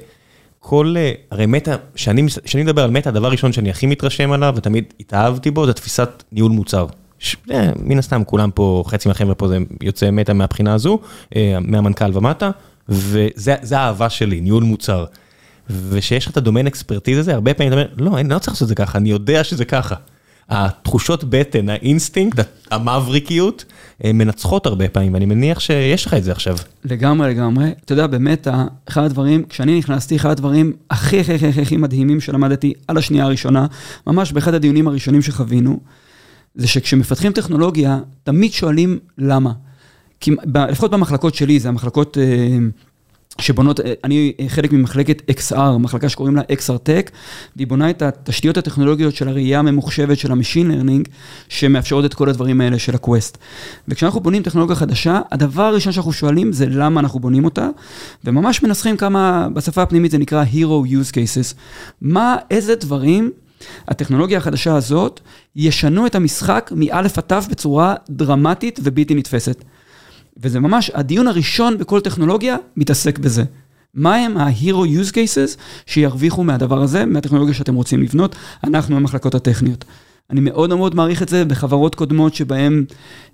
כל, אה, הרי Meta, כשאני מדבר על Meta, הדבר הראשון שאני הכי מתרשם עליו, ותמיד התאהבתי בו, זה תפיסת ניהול מוצר. אה, מן הסתם, כולם פה, חצי מהחבר'ה פה זה יוצא Meta מהבחינה הזו, מהמנכ"ל ומטה, וזה האהבה שלי, ניהול מוצר. ושיש לך את ה domain expertise הזה, הרבה פעמים אתה אומר, לא, אני לא צריך לעשות את זה ככה, אני יודע שזה ככה. התחושות בטן, האינסטינקט, המאווריקיות, מנצחות הרבה פעמים, ואני מניח שיש לך את זה עכשיו. לגמרי, לגמרי. אתה יודע, באמת, אחד הדברים, כשאני נכנסתי, אחד הדברים הכי הכי הכי הכי מדהימים שלמדתי על השנייה הראשונה, ממש באחד הדיונים הראשונים שחווינו, זה שכשמפתחים טכנולוגיה, תמיד שואלים למה. כי לפחות במחלקות שלי, זה המחלקות... אה, שבונות, אני חלק ממחלקת XR, מחלקה שקוראים לה XR Tech, והיא בונה את התשתיות הטכנולוגיות של הראייה הממוחשבת של ה machine learning, שמאפשרות את כל הדברים האלה של הקווסט. וכשאנחנו בונים טכנולוגיה חדשה, הדבר הראשון שאנחנו שואלים זה למה אנחנו בונים אותה, וממש מנסחים כמה, בשפה הפנימית זה נקרא Hero Use Cases. מה, איזה דברים הטכנולוגיה החדשה הזאת ישנו את המשחק מאלף עד תו בצורה דרמטית ובלתי נתפסת. וזה ממש, הדיון הראשון בכל טכנולוגיה מתעסק בזה. מה הם ה-Hero use cases שירוויחו מהדבר הזה, מהטכנולוגיה שאתם רוצים לבנות, אנחנו המחלקות הטכניות. אני מאוד מאוד מעריך את זה בחברות קודמות שבהן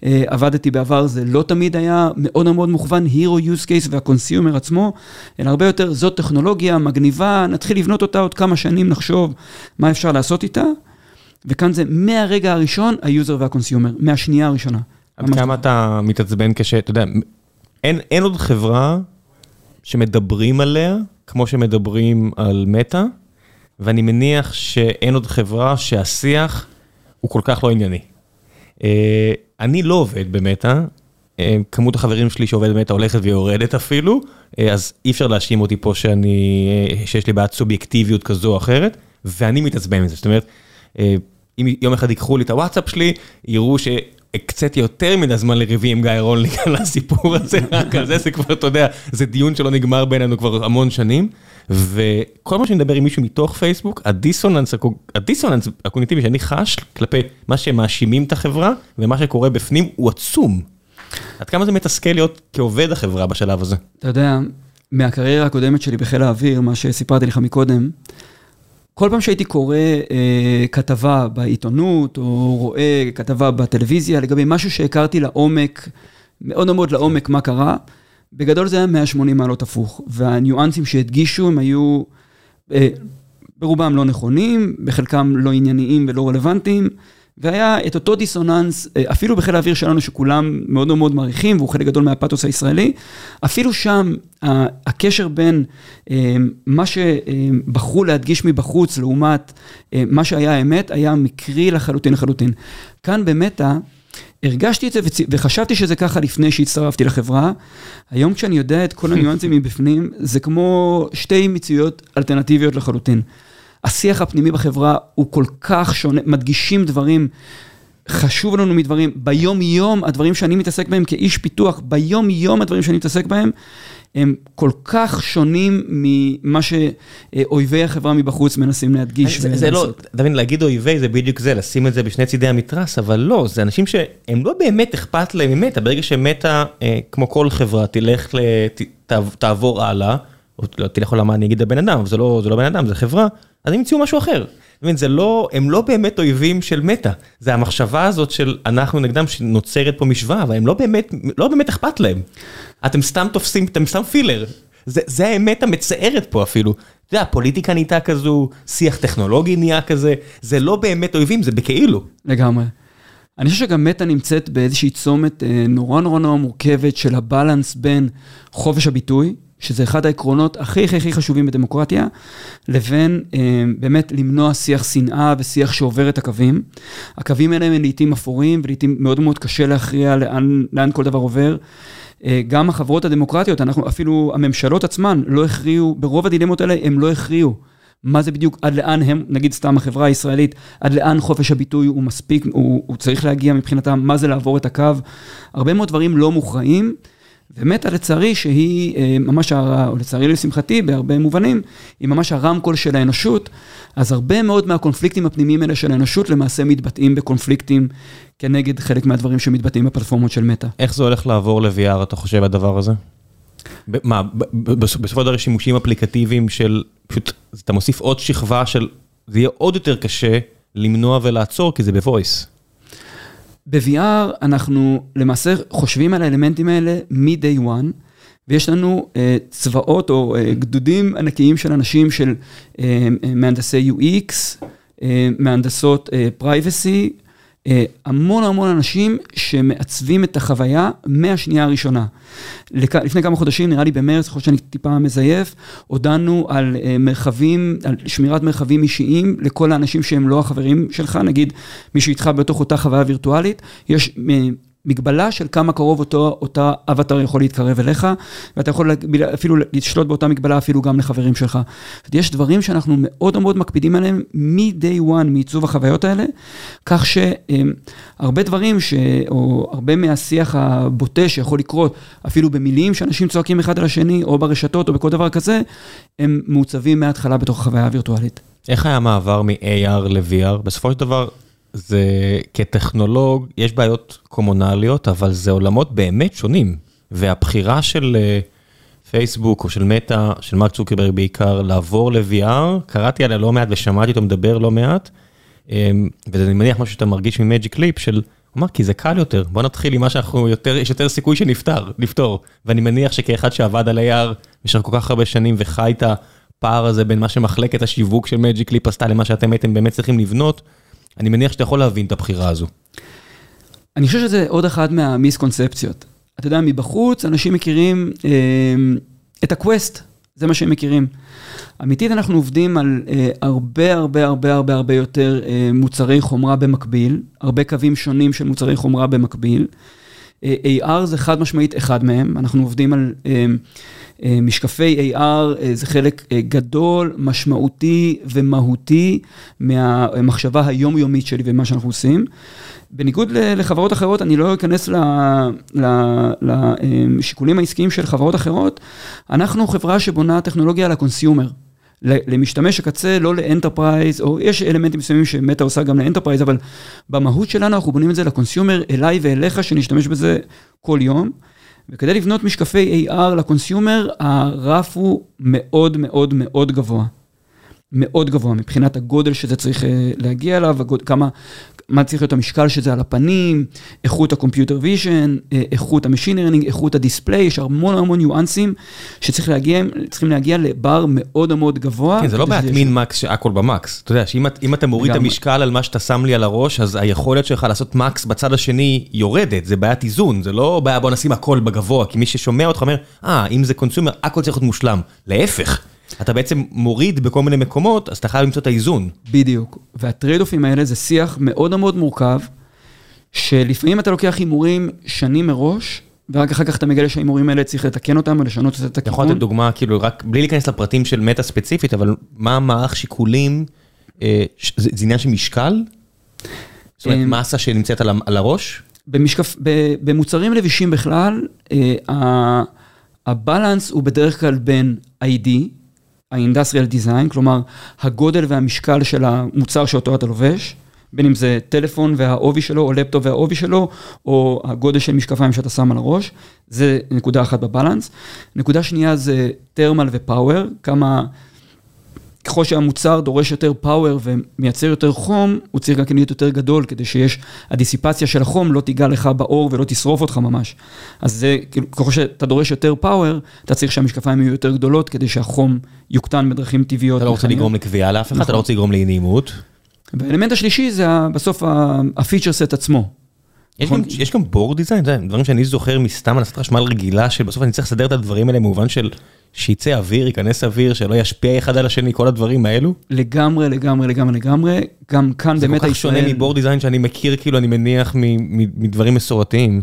אה, עבדתי בעבר, זה לא תמיד היה מאוד מאוד מוכוון Hero use case וה consumer עצמו, אלא הרבה יותר זאת טכנולוגיה מגניבה, נתחיל לבנות אותה עוד כמה שנים, נחשוב מה אפשר לעשות איתה, וכאן זה מהרגע הראשון, ה user וה consumer, מהשנייה הראשונה. עד כמה אתה מתעצבן כש... אתה יודע, אין אין עוד חברה שמדברים עליה כמו שמדברים על מטא, ואני מניח שאין עוד חברה שהשיח הוא כל כך לא ענייני. אה, אני לא עובד במטא, אה, כמות החברים שלי שעובד במטא הולכת ויורדת אפילו, אה, אז אי אפשר להאשים אותי פה שאני, שיש לי בעיית סובייקטיביות כזו או אחרת, ואני מתעצבן מזה. זאת אומרת, אם יום אחד ייקחו לי את הוואטסאפ שלי, יראו ש... הקציתי יותר מן הזמן לריבי עם גיא רולניק על הסיפור הזה, רק על זה, זה כבר, אתה יודע, זה דיון שלא נגמר בינינו כבר המון שנים, וכל מה שאני מדבר עם מישהו מתוך פייסבוק, הדיסוננס, הדיסוננס הקוגניטיבי שאני חש כלפי מה שמאשימים את החברה, ומה שקורה בפנים, הוא עצום. עד כמה זה מתסכל להיות כעובד החברה בשלב הזה? אתה יודע, מהקריירה הקודמת שלי בחיל האוויר, מה שסיפרתי לך מקודם, כל פעם שהייתי קורא אה, כתבה בעיתונות, או רואה כתבה בטלוויזיה לגבי משהו שהכרתי לעומק, מאוד מאוד לעומק מה קרה, בגדול זה היה 180 מעלות הפוך, והניואנסים שהדגישו הם היו אה, ברובם לא נכונים, בחלקם לא ענייניים ולא רלוונטיים. והיה את אותו דיסוננס, אה, אפילו בחיל האוויר שלנו, שכולם מאוד מאוד מעריכים, והוא חלק גדול מהפתוס הישראלי, אפילו שם הקשר בין אה, מה שבחרו להדגיש מבחוץ לעומת אה, מה שהיה האמת, היה מקרי לחלוטין לחלוטין. כאן במטא, הרגשתי את זה וחשבתי שזה ככה לפני שהצטרפתי לחברה. היום כשאני יודע את כל הניואנסים מבפנים, זה כמו שתי מציאויות אלטרנטיביות לחלוטין. השיח הפנימי בחברה הוא כל כך שונה, מדגישים דברים, חשוב לנו מדברים, ביום-יום הדברים שאני מתעסק בהם כאיש פיתוח, ביום-יום הדברים שאני מתעסק בהם, הם כל כך שונים ממה שאויבי החברה מבחוץ מנסים להדגיש. זה, זה לא, אתה מבין, להגיד אויבי זה בדיוק זה, לשים את זה בשני צידי המתרס, אבל לא, זה אנשים שהם לא באמת אכפת להם ממטה, ברגע שמטה, אה, כמו כל חברה, תלך, לת, תעבור הלאה, או לא, תלך עולמה, אני אגיד הבן אדם, זה לא, זה לא בן אדם, זה חברה. אז הם ימצאו משהו אחר. זה לא, הם לא באמת אויבים של מטא, זה המחשבה הזאת של אנחנו נגדם שנוצרת פה משוואה, אבל הם לא באמת, לא באמת אכפת להם. אתם סתם תופסים, אתם סתם פילר. זה, זה האמת המצערת פה אפילו. אתה יודע, הפוליטיקה נהייתה כזו, שיח טכנולוגי נהיה כזה, זה לא באמת אויבים, זה בכאילו. לגמרי. אני חושב שגם מטא נמצאת באיזושהי צומת אה, נורא נורא נורא מורכבת של הבלנס בין חופש הביטוי, שזה אחד העקרונות הכי הכי הכי חשובים בדמוקרטיה, לבין אה, באמת למנוע שיח שנאה ושיח שעובר את הקווים. הקווים האלה הם לעיתים אפורים ולעיתים מאוד מאוד קשה להכריע לאן, לאן כל דבר עובר. אה, גם החברות הדמוקרטיות, אנחנו, אפילו הממשלות עצמן לא הכריעו, ברוב הדילמות האלה הם לא הכריעו. מה זה בדיוק, עד לאן הם, נגיד סתם החברה הישראלית, עד לאן חופש הביטוי הוא מספיק, הוא, הוא צריך להגיע מבחינתם, מה זה לעבור את הקו. הרבה מאוד דברים לא מוכרעים. ומתה לצערי שהיא אה, ממש, או לצערי לשמחתי בהרבה מובנים, היא ממש הרמקול של האנושות, אז הרבה מאוד מהקונפליקטים הפנימיים האלה של האנושות למעשה מתבטאים בקונפליקטים כנגד חלק מהדברים שמתבטאים בפלטפורמות של מטא. איך זה הולך לעבור ל-VR, אתה חושב, הדבר הזה? מה, בסופו של דבר שימושים אפליקטיביים של, פשוט, אתה מוסיף עוד שכבה של, זה יהיה עוד יותר קשה למנוע ולעצור, כי זה בוויס. ב-VR אנחנו למעשה חושבים על האלמנטים האלה מ-day one, ויש לנו uh, צבאות או uh, גדודים ענקיים של אנשים של uh, מהנדסי UX, uh, מהנדסות uh, privacy, המון המון אנשים שמעצבים את החוויה מהשנייה הראשונה. לפני כמה חודשים, נראה לי במרץ, יכול להיות שאני טיפה מזייף, הודענו על אה, מרחבים, על שמירת מרחבים אישיים לכל האנשים שהם לא החברים שלך, נגיד מישהו איתך בתוך אותה חוויה וירטואלית, יש אה, מגבלה של כמה קרוב אותו, אותה אבטר יכול להתקרב אליך, ואתה יכול אפילו לשלוט באותה מגבלה אפילו גם לחברים שלך. יש דברים שאנחנו מאוד מאוד מקפידים עליהם מ-day one, מעיצוב החוויות האלה, כך שהרבה דברים, ש... או הרבה מהשיח הבוטה שיכול לקרות, אפילו במילים שאנשים צועקים אחד על השני, או ברשתות, או בכל דבר כזה, הם מעוצבים מההתחלה בתוך החוויה הווירטואלית. איך היה המעבר מ-AR ל-VR? בסופו של דבר... זה כטכנולוג, יש בעיות קומונליות, אבל זה עולמות באמת שונים. והבחירה של אה, פייסבוק או של מטא, של מרק צוקרברג בעיקר, לעבור ל-VR, קראתי עליה לא מעט ושמעתי אותו מדבר לא מעט, אמ, ואני מניח משהו שאתה מרגיש מ Magic Leap של, אמר, כי זה קל יותר, בוא נתחיל עם מה שאנחנו יותר, יש יותר סיכוי שנפתר, נפתור. ואני מניח שכאחד שעבד על AR במשך כל כך הרבה שנים וחי את הפער הזה בין מה שמחלקת השיווק של Magic Leap עשתה למה שאתם הייתם באמת צריכים לבנות, אני מניח שאתה יכול להבין את הבחירה הזו. אני חושב שזה עוד אחת מהמיסקונספציות. אתה יודע, מבחוץ אנשים מכירים אה, את ה Quest, זה מה שהם מכירים. אמיתית אנחנו עובדים על אה, הרבה הרבה הרבה הרבה הרבה יותר אה, מוצרי חומרה במקביל, הרבה קווים שונים של מוצרי חומרה במקביל. אה, AR זה חד משמעית אחד מהם, אנחנו עובדים על... אה, משקפי AR אה, זה חלק אה, גדול, משמעותי ומהותי מהמחשבה היומיומית שלי ומה שאנחנו עושים. בניגוד לחברות אחרות, אני לא אכנס לשיקולים העסקיים של חברות אחרות, אנחנו חברה שבונה טכנולוגיה ל consumer. למשתמש הקצה, לא ל enterprise, או יש אלמנטים מסוימים ש Meta עושה גם ל enterprise, אבל במהות שלנו אנחנו בונים את זה ל consumer, אליי ואליך, שנשתמש בזה כל יום. וכדי לבנות משקפי AR ל consumer, הרף הוא מאוד מאוד מאוד גבוה. מאוד גבוה מבחינת הגודל שזה צריך אה, להגיע אליו, כמה, מה צריך להיות המשקל שזה על הפנים, איכות ה computer vision, אה, איכות ה machine learning, איכות ה display, יש המון המון ניואנסים שצריכים להגיע, להגיע לבר מאוד מאוד גבוה. כן, זה לא בעיית מין מקס שהכל במקס. אתה יודע שאם אתה מוריד את המשקל על מה שאתה שם לי על הראש, אז היכולת שלך לעשות מקס בצד השני יורדת, זה בעיית איזון, זה לא בעיה בוא נשים הכל בגבוה, כי מי ששומע אותך אומר, אה, אם זה קונסומר, הכל צריך להיות מושלם. להפך. אתה בעצם מוריד בכל מיני מקומות, אז אתה חייב למצוא את האיזון. בדיוק. והטרייד אופים האלה זה שיח מאוד מאוד מורכב, שלפעמים אתה לוקח הימורים שנים מראש, ורק אחר כך אתה מגלה שההימורים האלה צריך לתקן אותם ולשנות את הכיוון. יכול לתת דוגמה, כאילו, רק בלי להיכנס לפרטים של מטה ספציפית, אבל מה המערך שיקולים, אה, זה, זה עניין של משקל? זאת אומרת, אמ, מסה שנמצאת על, על הראש? במשקף, במוצרים לבישים בכלל, אה, הבלנס הוא בדרך כלל בין ID, ה-Industrial Design, כלומר, הגודל והמשקל של המוצר שאותו אתה לובש, בין אם זה טלפון והעובי שלו, או לפטופ והעובי שלו, או הגודל של משקפיים שאתה שם על הראש, זה נקודה אחת בבלנס. נקודה שנייה זה thermal ופאוור, כמה ככל שהמוצר דורש יותר פאוור ומייצר יותר חום, הוא צריך גם כן להיות יותר גדול, כדי שיש, הדיסיפציה של החום לא תיגע לך בעור ולא תשרוף אותך ממש. אז זה, כאילו, ככל שאתה דורש יותר פאוור, אתה צריך שהמשקפיים יהיו יותר גדולות, כדי שהחום יוקטן בדרכים טבעיות. אתה לא רוצה לגרום לקביעה לאף אחד, אתה לא נכון. רוצה לגרום לאי נעימות. והאלמנט השלישי זה בסוף הפיצ'ר סט עצמו. נכון. יש גם בורד דיזיין, דברים שאני זוכר מסתם הנסת חשמל רגילה, שבסוף אני צריך לסדר את הדברים האלה במובן של שיצא אוויר, ייכנס אוויר, שלא ישפיע אחד על השני, כל הדברים האלו. לגמרי, לגמרי, לגמרי, לגמרי. גם כאן באמת הישראל... זה כל כך שונה מבורד דיזיין שאני מכיר, כאילו, אני מניח, מדברים מסורתיים.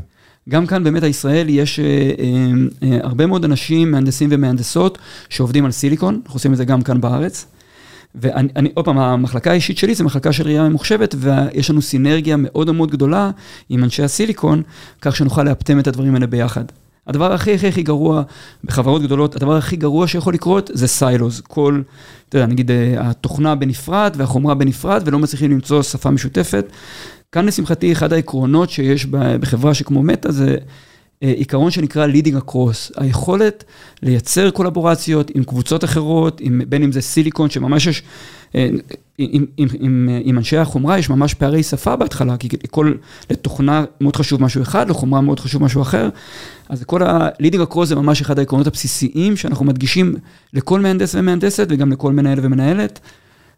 גם כאן באמת הישראל יש אה, אה, אה, הרבה מאוד אנשים, מהנדסים ומהנדסות, שעובדים על סיליקון, אנחנו עושים את זה גם כאן בארץ. ואני, עוד פעם, המחלקה האישית שלי זה מחלקה של ראייה ממוחשבת, ויש לנו סינרגיה מאוד מאוד גדולה עם אנשי הסיליקון, כך שנוכל לאפטם את הדברים האלה ביחד. הדבר הכי הכי הכי גרוע בחברות גדולות, הדבר הכי גרוע שיכול לקרות זה סיילוז. כל, אתה יודע, נגיד אה, התוכנה בנפרד והחומרה בנפרד, ולא מצליחים למצוא שפה משותפת. כאן לשמחתי, אחד העקרונות שיש בחברה שכמו מטא זה אה, עיקרון שנקרא leading across, היכולת לייצר קולבורציות עם קבוצות אחרות, עם, בין אם זה סיליקון, שממש יש, עם, עם, עם, עם אנשי החומרה יש ממש פערי שפה בהתחלה, כי לכל, לתוכנה מאוד חשוב משהו אחד, לחומרה מאוד חשוב משהו אחר, אז כל ה-leading across זה ממש אחד העקרונות הבסיסיים שאנחנו מדגישים לכל מהנדס ומהנדסת וגם לכל מנהל ומנהלת.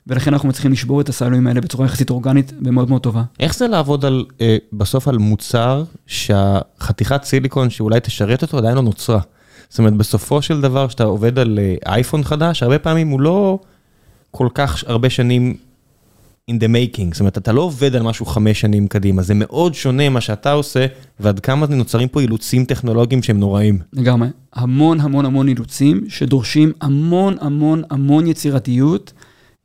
ולכן אנחנו מצליחים לשבור את הסיילואים האלה בצורה יחסית אורגנית ומאוד מאוד טובה. איך זה לעבוד על, אה, בסוף על מוצר שהחתיכת סיליקון שאולי תשרת אותו עדיין לא נוצרה? זאת אומרת, בסופו של דבר, כשאתה עובד על אה, אייפון חדש, הרבה פעמים הוא לא כל כך הרבה שנים in the making, זאת אומרת, אתה לא עובד על משהו חמש שנים קדימה, זה מאוד שונה מה שאתה עושה, ועד כמה נוצרים פה אילוצים טכנולוגיים שהם נוראים. לגמרי, המון המון המון אילוצים, שדורשים המון המון המון יצירתיות.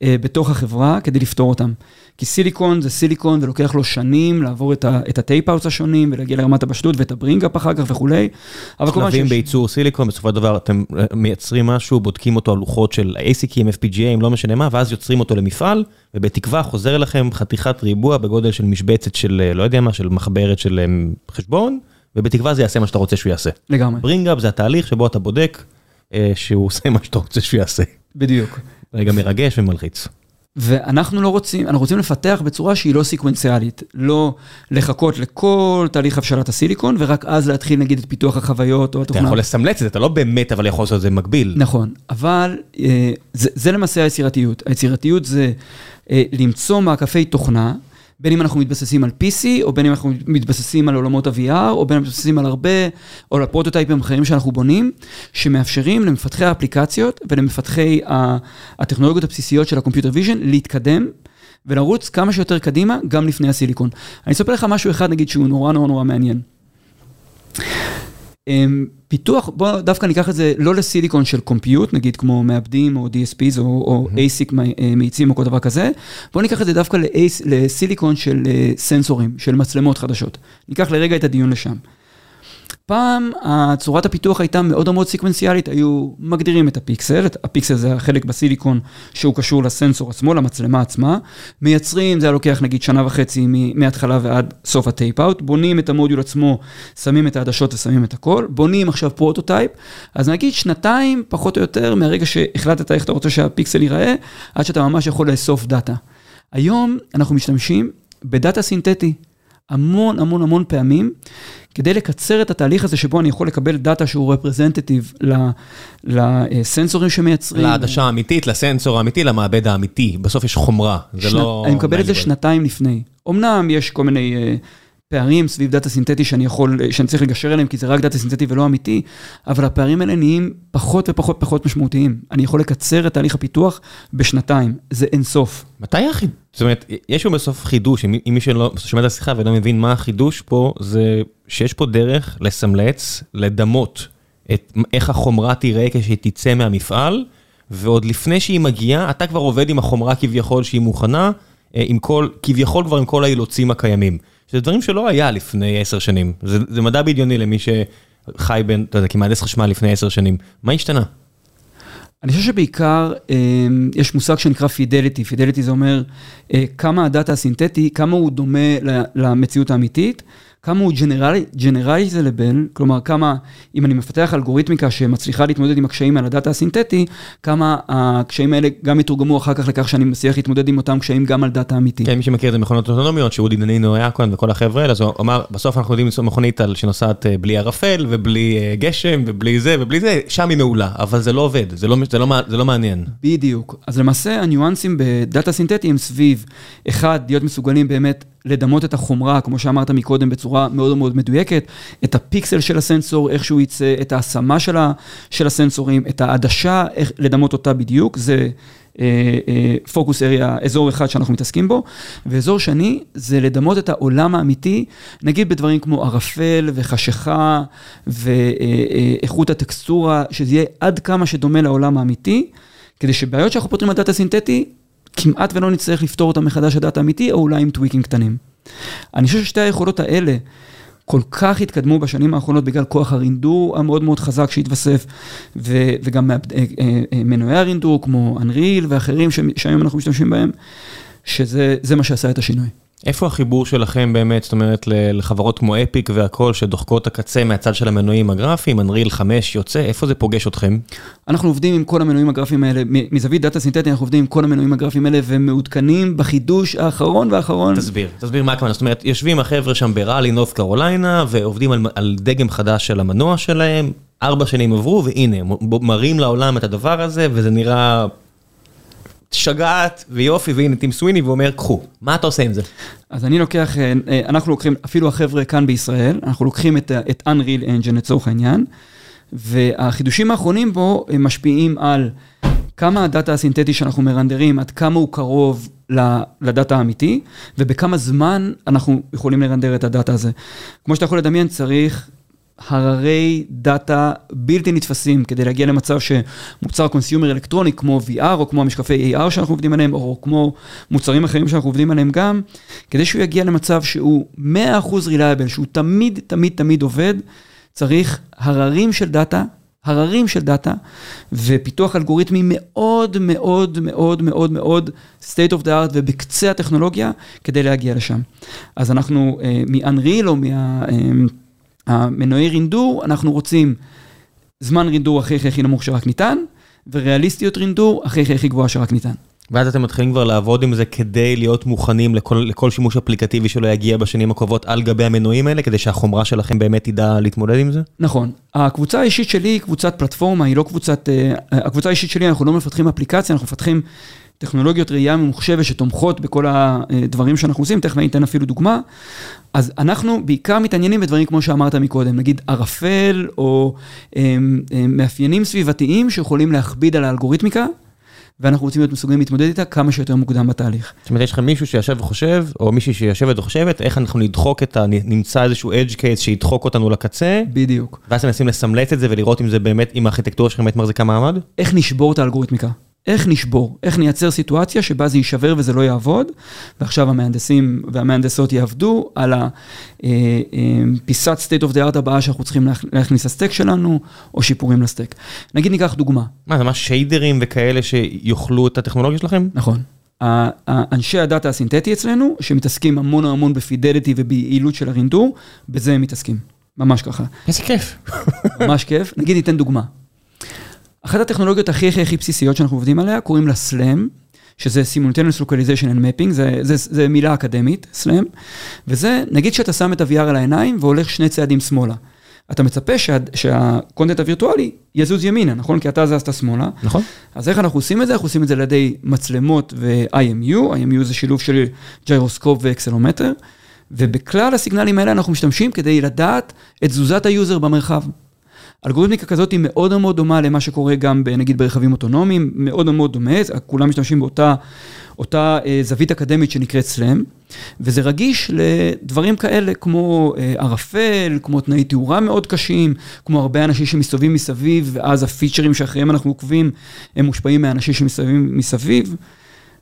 אה, בתוך החברה כדי לפתור אותם. כי סיליקון זה סיליקון ולוקח לו שנים לעבור את, ה, את ה tape-outs השונים ולהגיע לרמת הבשלות ואת ה bring-up אחר כך וכולי. שלבים בייצור סיליקון, בסופו של דבר אתם אה, מייצרים משהו, בודקים אותו על לוחות של ASIC ים, FPGA ים, לא משנה מה, ואז יוצרים אותו למפעל, ובתקווה חוזר לכם חתיכת ריבוע בגודל של משבצת של, אה, לא יודע מה, של מחברת של חשבון, ובתקווה זה יעשה מה שאתה רוצה שהוא יעשה. לגמרי. bring-up זה התהליך שבו אתה בודק שהוא עושה מה שאתה רוצה שהוא יעשה. בדיוק. רגע מרגש ומלחיץ. ואנחנו לא רוצים, אנחנו רוצים לפתח בצורה שהיא לא סקוונציאלית, לא לחכות לכל תהליך הבשלת הסיליקון, ורק אז להתחיל נגיד את פיתוח החוויות או התוכנה. אתה יכול לסמלץ את זה, אתה לא באמת אבל יכול לעשות את זה מקביל. נכון, אבל אה, זה, זה למעשה היצירתיות. היצירתיות זה אה, למצוא מעקפי תוכנה. בין אם אנחנו מתבססים על PC, או בין אם אנחנו מתבססים על עולמות ה-VR, או בין אם אנחנו מתבססים על הרבה, או על הפרוטוטייפים אחרים שאנחנו בונים, שמאפשרים למפתחי האפליקציות ולמפתחי הטכנולוגיות הבסיסיות של ה computer vision להתקדם. ולרוץ כמה שיותר קדימה, גם לפני הסיליקון. אני אספר לך משהו אחד, נגיד, שהוא נורא נורא נורא מעניין. אמ, פיתוח, בוא דווקא ניקח את זה לא לסיליקון של קומפיוט, נגיד כמו מעבדים או DSPs או, או. ASIC אה, מאיצים או כל דבר כזה, בוא ניקח את זה דווקא לסיליקון של אה, סנסורים, של מצלמות חדשות. ניקח לרגע את הדיון לשם. פעם צורת הפיתוח הייתה מאוד מאוד סקוונציאלית, היו מגדירים את הפיקסל, הפיקסל זה החלק בסיליקון שהוא קשור לסנסור עצמו, למצלמה עצמה, מייצרים, זה היה לוקח נגיד שנה וחצי מההתחלה ועד סוף ה tape-out, בונים את המודיול עצמו, שמים את העדשות ושמים את הכל, בונים עכשיו פרוטוטייפ, אז נגיד שנתיים פחות או יותר מהרגע שהחלטת איך אתה רוצה שהפיקסל ייראה, עד שאתה ממש יכול לאסוף דאטה. היום אנחנו משתמשים בדאטה סינתטי. המון המון המון פעמים, כדי לקצר את התהליך הזה שבו אני יכול לקבל דאטה שהוא representative לסנסורים שמייצרים. לעדשה האמיתית, לסנסור האמיתי, למעבד האמיתי. בסוף יש חומרה, זה לא... אני מקבל את זה שנתיים לפני. אמנם יש כל מיני... אה, פערים סביב דאטה סינתטי שאני יכול, שאני צריך לגשר אליהם, כי זה רק דאטה סינתטי ולא אמיתי, אבל הפערים האלה נהיים פחות ופחות פחות משמעותיים. אני יכול לקצר את תהליך הפיתוח בשנתיים, זה אינסוף. מתי החידוש? זאת אומרת, יש פה בסוף חידוש, אם מי שלא שומע את השיחה ולא מבין מה החידוש פה, זה שיש פה דרך לסמלץ, לדמות את איך החומרה תראה כשהיא תצא מהמפעל, ועוד לפני שהיא מגיעה, אתה כבר עובד עם החומרה כביכול שהיא מוכנה, אה, עם כל, כביכול כבר עם כל האילוצים הקיימים. שזה דברים שלא היה לפני עשר שנים. זה, זה מדע בדיוני למי שחי בין, אתה יודע, כמהנדס חשמל לפני עשר שנים. מה השתנה? אני חושב שבעיקר אמ, יש מושג שנקרא פידליטי, פידליטי זה אומר אה, כמה הדאטה הסינתטי, כמה הוא דומה למציאות האמיתית, כמה הוא ג'נרליזלבל, כלומר כמה, אם אני מפתח אלגוריתמיקה שמצליחה להתמודד עם הקשיים על הדאטה הסינתטי, כמה הקשיים האלה גם יתורגמו אחר כך לכך שאני מצליח להתמודד עם אותם קשיים גם על דאטה אמיתי. כן, מי שמכיר את זה מכונות אוטונומיות, שאודי דנינו היה כאן וכל החבר'ה האלה, אז הוא אמר, בסוף אנחנו יודעים לנסוע מכונית שנוסעת אה, בלי ערפל ובלי אה, גשם ובלי זה ובלי זה, שם היא מעולה, אבל זה לא עובד, זה לא, זה לא, זה לא מעניין. בדיוק. אז למעשה הניואנסים בדאטה סינתטי הם סביב, אחד, להיות מסוגלים באמת לדמות את החומרה, כמו שאמרת מקודם, בצורה מאוד מאוד מדויקת, את הפיקסל של הסנסור, איך שהוא יצא, את ההשמה של, של הסנסורים, את העדשה, איך לדמות אותה בדיוק, זה פוקוס uh, אריה, uh, אזור אחד שאנחנו מתעסקים בו, ואזור שני זה לדמות את העולם האמיתי, נגיד בדברים כמו ערפל וחשיכה ואיכות הטקסטורה, שזה יהיה עד כמה שדומה לעולם האמיתי, כדי שבעיות שאנחנו פותרים על דאטה סינתטי, כמעט ולא נצטרך לפתור אותם מחדש לדאטה אמיתי, או אולי עם טוויקים קטנים. אני חושב ששתי היכולות האלה, כל כך התקדמו בשנים האחרונות בגלל כוח הרינדור המאוד מאוד חזק שהתווסף, ו, וגם אה, אה, מנועי הרינדור כמו אנריל ואחרים שהיום אנחנו משתמשים בהם, שזה מה שעשה את השינוי. איפה החיבור שלכם באמת, זאת אומרת, לחברות כמו אפיק והכל, שדוחקות הקצה מהצד של המנועים הגרפיים, אנריל 5 יוצא, איפה זה פוגש אתכם? אנחנו עובדים עם כל המנועים הגרפיים האלה, מזווית דאטה סינתטי, אנחנו עובדים עם כל המנועים הגרפיים האלה, ומעודכנים בחידוש האחרון והאחרון. תסביר, תסביר מה הכוונה, זאת אומרת, יושבים החבר'ה שם בראלי, נוף קרוליינה, ועובדים על, על דגם חדש של המנוע שלהם, ארבע שנים עברו, והנה, מראים לעולם את הדבר הזה, וזה נראה... שגעת ויופי, והנה טים סוויני ואומר, קחו, מה אתה עושה עם זה? אז אני לוקח, אה, אה, אנחנו לוקחים, אפילו החבר'ה כאן בישראל, אנחנו לוקחים את, את Unreal Engine לצורך העניין, והחידושים האחרונים בו הם משפיעים על כמה הדאטה הסינתטי שאנחנו מרנדרים, עד כמה הוא קרוב לדאטה האמיתי, ובכמה זמן אנחנו יכולים לרנדר את הדאטה הזה. כמו שאתה יכול לדמיין, צריך הררי דאטה בלתי נתפסים כדי להגיע למצב שמוצר consumer אלקטרוני כמו VR או כמו המשקפי AR שאנחנו עובדים עליהם או כמו מוצרים אחרים שאנחנו עובדים עליהם גם, כדי שהוא יגיע למצב שהוא 100% reliable, שהוא תמיד תמיד תמיד עובד, צריך הררים של דאטה, הררים של דאטה ופיתוח אלגוריתמי מאוד מאוד מאוד מאוד מאוד state of the art ובקצה הטכנולוגיה כדי להגיע לשם. אז אנחנו uh, מ-unreal או מה... Uh, המנועי רינדור, אנחנו רוצים זמן רינדור הכי הכי הכי נמוך שרק ניתן, וריאליסטיות רינדור הכי הכי הכי גבוהה שרק ניתן. ואז אתם מתחילים כבר לעבוד עם זה כדי להיות מוכנים לכל, לכל שימוש אפליקטיבי שלא יגיע בשנים הקרובות על גבי המנועים האלה, כדי שהחומרה שלכם באמת תדע להתמודד עם זה? נכון. הקבוצה האישית שלי היא קבוצת פלטפורמה, היא לא קבוצת... אה, הקבוצה האישית שלי, אנחנו לא מפתחים אפליקציה, אנחנו מפתחים טכנולוגיות ראייה ממוחשבת שתומכות בכל הדברים שאנחנו עושים, תכף אני אתן אפילו דוגמה. אז אנחנו בעיקר מתעניינים בדברים כמו שאמרת מקודם, נגיד ערפל או הם, הם, מאפיינים סביבתיים שיכולים להכביד על האלגוריתמיקה. ואנחנו רוצים להיות מסוגלים להתמודד איתה כמה שיותר מוקדם בתהליך. זאת אומרת, יש לך מישהו שיושב וחושב, או מישהי שיושבת וחושבת, איך אנחנו נדחוק את ה... נמצא איזשהו edge case שידחוק אותנו לקצה. בדיוק. ואז מנסים לסמלט את זה ולראות אם זה באמת, אם הארכיטקטורה שלכם באמת מחזיקה מעמד? איך נשבור את האלגוריתמיקה. איך נשבור, איך נייצר סיטואציה שבה זה יישבר וזה לא יעבוד, ועכשיו המהנדסים והמהנדסות יעבדו על הפיסת אה, אה, state of the art הבאה שאנחנו צריכים להכניס לסטק שלנו, או שיפורים לסטק. נגיד ניקח דוגמה. מה, זה ממש שיידרים וכאלה שיוכלו את הטכנולוגיה שלכם? נכון. אנשי הדאטה הסינתטי אצלנו, שמתעסקים המון המון בפידליטי וביעילות של הרינדור, בזה הם מתעסקים. ממש ככה. איזה כיף. ממש כיף. נגיד ניתן דוגמה. אחת הטכנולוגיות הכי הכי הכי בסיסיות שאנחנו עובדים עליה, קוראים לה SLAM, שזה Simultaneous Localization and Mapping, זה, זה, זה מילה אקדמית, SLAM, וזה, נגיד שאתה שם את ה-VR על העיניים והולך שני צעדים שמאלה. אתה מצפה שה, שה content הווירטואלי יזוז ימינה, נכון? כי אתה זזת שמאלה. נכון. אז איך אנחנו עושים את זה? אנחנו עושים את זה על ידי מצלמות ו-IMU, IMU זה שילוב של gyroscope ו accelerometer, ובכלל הסיגנלים האלה אנחנו משתמשים כדי לדעת את תזוזת ה user במרחב. אלגוריתמיקה כזאת היא מאוד מאוד דומה למה שקורה גם נגיד ברכבים אוטונומיים, מאוד מאוד דומה, כולם משתמשים באותה אותה אה, זווית אקדמית שנקראת SLAM, וזה רגיש לדברים כאלה כמו אה, ערפל, כמו תנאי תאורה מאוד קשים, כמו הרבה אנשים שמסתובבים מסביב, ואז ה feature ים שאחריהם אנחנו עוקבים, הם מושפעים מהאנשים שמסתובבים מסביב.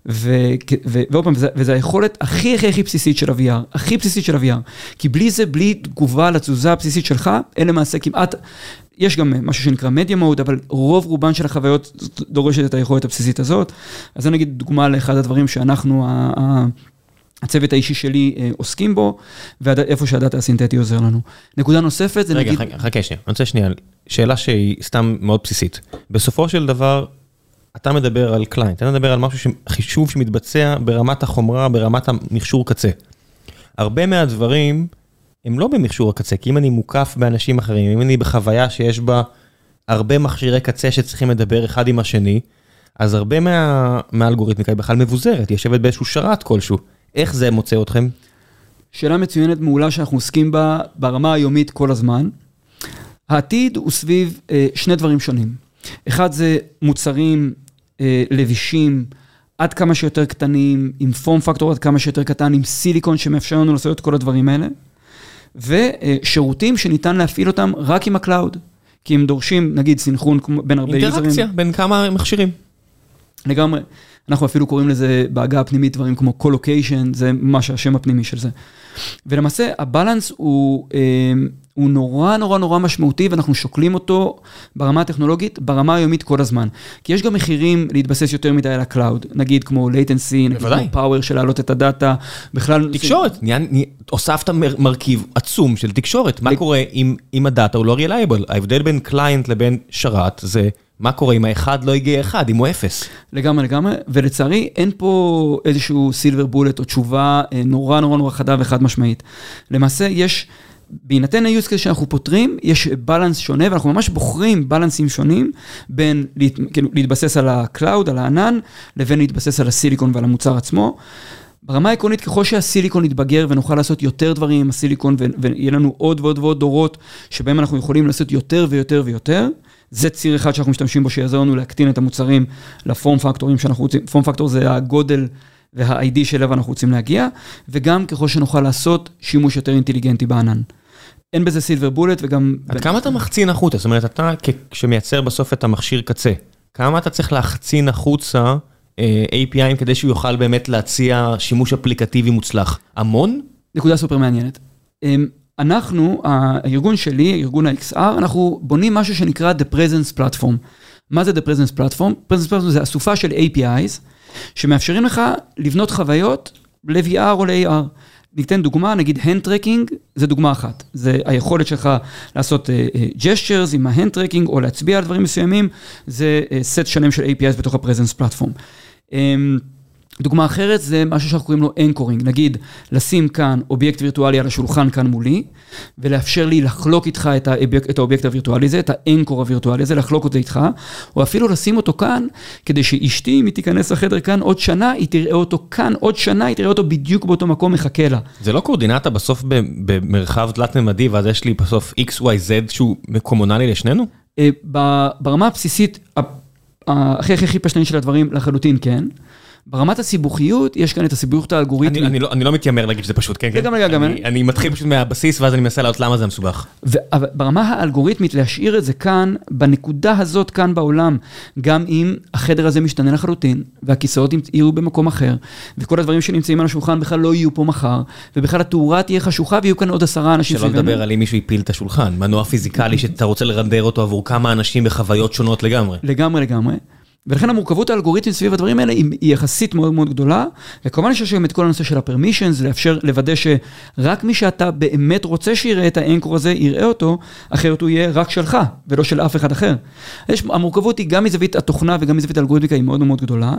ועוד פעם, וזו היכולת הכי הכי הכי בסיסית של ה-VR, הכי בסיסית של ה-VR. כי בלי זה, בלי תגובה לתזוזה הבסיסית שלך, אין למעשה כמעט, יש גם משהו שנקרא מדיה מוד, אבל רוב רובן של החוויות דורשת את היכולת הבסיסית הזאת. אז זה נגיד דוגמה לאחד הדברים שאנחנו, הצוות האישי שלי עוסקים בו, ואיפה שהדאטה הסינתטי עוזר לנו. נקודה נוספת זה נגיד... רגע, חכה שנייה, אני רוצה שנייה, שאלה שהיא סתם מאוד בסיסית. בסופו של דבר, אתה מדבר על קליינט, אתה מדבר על משהו, חישוב שמתבצע ברמת החומרה, ברמת המכשור קצה. הרבה מהדברים הם לא במכשור הקצה, כי אם אני מוקף באנשים אחרים, אם אני בחוויה שיש בה הרבה מכשירי קצה שצריכים לדבר אחד עם השני, אז הרבה מה, מהאלגוריתמיקה היא בכלל מבוזרת, היא יושבת באיזשהו שרת כלשהו. איך זה מוצא אתכם? שאלה מצוינת מעולה שאנחנו עוסקים בה ברמה היומית כל הזמן. העתיד הוא סביב אה, שני דברים שונים. אחד זה מוצרים אה, לבישים עד כמה שיותר קטנים, עם form factor עד כמה שיותר קטן, עם סיליקון שמאפשר לנו לעשות את כל הדברים האלה, ושירותים שניתן להפעיל אותם רק עם ה cloud. כי הם דורשים, נגיד, סינכרון בין הרבה user ים. אינטראקציה בין כמה מכשירים. לגמרי. אנחנו אפילו קוראים לזה בעגה הפנימית דברים כמו colocation, זה ממש השם הפנימי של זה. ולמעשה ה balance הוא, אה, הוא נורא נורא נורא משמעותי ואנחנו שוקלים אותו ברמה הטכנולוגית, ברמה היומית כל הזמן. כי יש גם מחירים להתבסס יותר מדי על ה cloud, נגיד כמו latency, נגיד כמו power של להעלות את הדאטה, בכלל... תקשורת, הוספת מרכיב עצום של תקשורת, מה קורה אם הדאטה הוא לא reliable? ההבדל בין client לבין שרת זה... מה קורה אם האחד לא הגיע אחד, אם הוא אפס? לגמרי, לגמרי, ולצערי אין פה איזשהו silver bullet או תשובה אה, נורא נורא נורא חדה וחד משמעית. למעשה יש, בהינתן ה-use case שאנחנו פותרים, יש בלנס שונה, ואנחנו ממש בוחרים בלנסים שונים בין להת, כאילו, להתבסס על ה-cloud, על הענן, לבין להתבסס על הסיליקון ועל המוצר עצמו. ברמה העקרונית, ככל שהסיליקון יתבגר ונוכל לעשות יותר דברים עם הסיליקון, ויהיה לנו עוד ועוד ועוד דורות שבהם אנחנו יכולים לעשות יותר ויותר ויותר, זה ציר אחד שאנחנו משתמשים בו, שיעזור לנו להקטין את המוצרים לפורם פקטורים שאנחנו רוצים, פורם פקטור זה הגודל וה-ID שאליו אנחנו רוצים להגיע, וגם ככל שנוכל לעשות שימוש יותר אינטליגנטי בענן. אין בזה סילבר בולט וגם... עד כמה אתה מחצין החוצה? זאת אומרת, אתה כשמייצר בסוף את המכשיר קצה, כמה אתה צריך להחצין החוצה אה, APIים כדי שהוא יוכל באמת להציע שימוש אפליקטיבי מוצלח? המון? נקודה סופר מעניינת. אמ, אנחנו, הארגון שלי, ארגון ה-XR, אנחנו בונים משהו שנקרא The Presence Platform. מה זה The Presence Platform? Presence Platform זה אסופה של APIs, שמאפשרים לך לבנות חוויות ל-VR או ל-AR. ניתן דוגמה, נגיד hand tracking, זה דוגמה אחת. זה היכולת שלך לעשות uh, uh, עם ה-hand או להצביע על דברים מסוימים, זה uh, סט שלם של APIs בתוך ה-presence platform. Um, דוגמה אחרת זה משהו שאנחנו קוראים לו anchoring, נגיד לשים כאן אובייקט וירטואלי על השולחן כאן מולי, ולאפשר לי לחלוק איתך את, האוביק, את האובייקט הווירטואלי הזה, את ה anchor הווירטואלי הזה, לחלוק זה איתך, או אפילו לשים אותו כאן, כדי שאשתי, אם היא תיכנס לחדר כאן עוד שנה, היא תראה אותו כאן עוד שנה, היא תראה אותו בדיוק באותו מקום, מחכה לה. זה לא קורדינטה בסוף במרחב תלת-ממדי, ואז יש לי בסוף XYZ שהוא מקומונלי לשנינו? אה, ברמה הבסיסית, הכי הכי הכי פשטני של הדברים לחלוטין כן. ברמת הסיבוכיות, יש כאן את הסיבוכיות האלגוריתמית. אני לא אני לא מתיימר להגיד שזה פשוט, כן, כן. לגמרי, לגמרי. אני מתחיל פשוט מהבסיס, ואז אני מנסה לעלות למה זה מסובך. ברמה האלגוריתמית, להשאיר את זה כאן, בנקודה הזאת כאן בעולם, גם אם החדר הזה משתנה לחלוטין, והכיסאות יהיו במקום אחר, וכל הדברים שנמצאים על השולחן בכלל לא יהיו פה מחר, ובכלל התאורה תהיה חשוכה, ויהיו כאן עוד עשרה אנשים. שלא לדבר על אם מישהו הפיל את השולחן, מנוע פיזיקלי שאתה רוצה לרנדר אותו עבור כמה אנשים בחוויות שונות לגמרי. לגמרי, לגמרי. ולכן המורכבות האלגוריתמית סביב הדברים האלה היא יחסית מאוד מאוד גדולה, וכמובן שיש גם את כל הנושא של הפרמישנס, לאפשר, לוודא שרק מי שאתה באמת רוצה שיראה את האנקור הזה, יראה אותו, אחרת הוא יהיה רק שלך, ולא של אף אחד אחר. יש, המורכבות היא גם מזווית התוכנה וגם מזווית האלגוריתמיקה היא מאוד מאוד גדולה,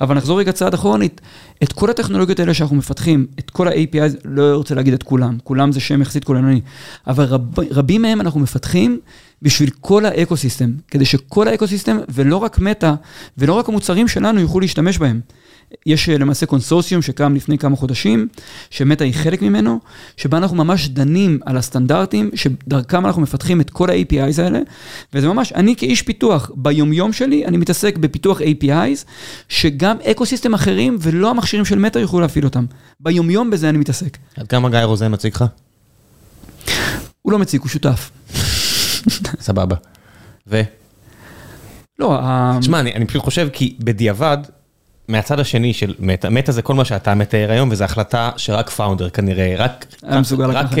אבל נחזור רגע צעד אחרונית, את כל הטכנולוגיות האלה שאנחנו מפתחים, את כל ה-API, לא רוצה להגיד את כולם, כולם זה שם יחסית כוללני, אבל רב, רבים מהם אנחנו מפתחים בשביל כל ה ecosystem, כדי שכל ה ecosystem, ולא רק מטא, ולא רק המוצרים שלנו יוכלו להשתמש בהם. יש אה, למעשה קונסורסיום שקם לפני כמה חודשים, שמטא היא חלק ממנו, שבה אנחנו ממש דנים על הסטנדרטים, שדרכם אנחנו מפתחים את כל ה-APIs האלה, וזה ממש, אני כאיש פיתוח, ביומיום שלי, אני מתעסק בפיתוח APIs, שגם ecosystem אחרים ולא המכשירים של מטא יוכלו להפעיל אותם. ביומיום בזה אני מתעסק. עד כמה גיא רוזן מציג לך? הוא לא מציג, הוא שותף. סבבה. ו? לא, תשמע, אני, אני פשוט חושב כי בדיעבד, מהצד השני של מטא, מטא זה כל מה שאתה מתאר היום, וזו החלטה שרק פאונדר כנראה, רק... היה מסוגל לקחת.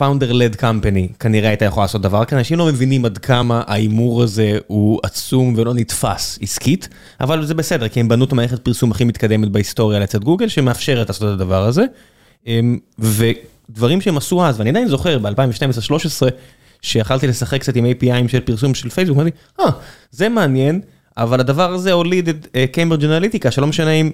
founder-led company כנראה הייתה יכולה לעשות דבר כזה, אנשים לא מבינים עד כמה ההימור הזה הוא עצום ולא נתפס עסקית, אבל זה בסדר, כי הם בנו את המערכת פרסום הכי מתקדמת בהיסטוריה לצד גוגל, שמאפשרת לעשות את הדבר הזה. אמ, ודברים שהם עשו אז, ואני עדיין זוכר ב-2012-2013, שיכלתי לשחק קצת עם API'ים של פרסום של פייסבוק, אמרתי, אה, זה מעניין, אבל הדבר הזה הוליד את קיימברג' אנליטיקה, שלא משנה אם...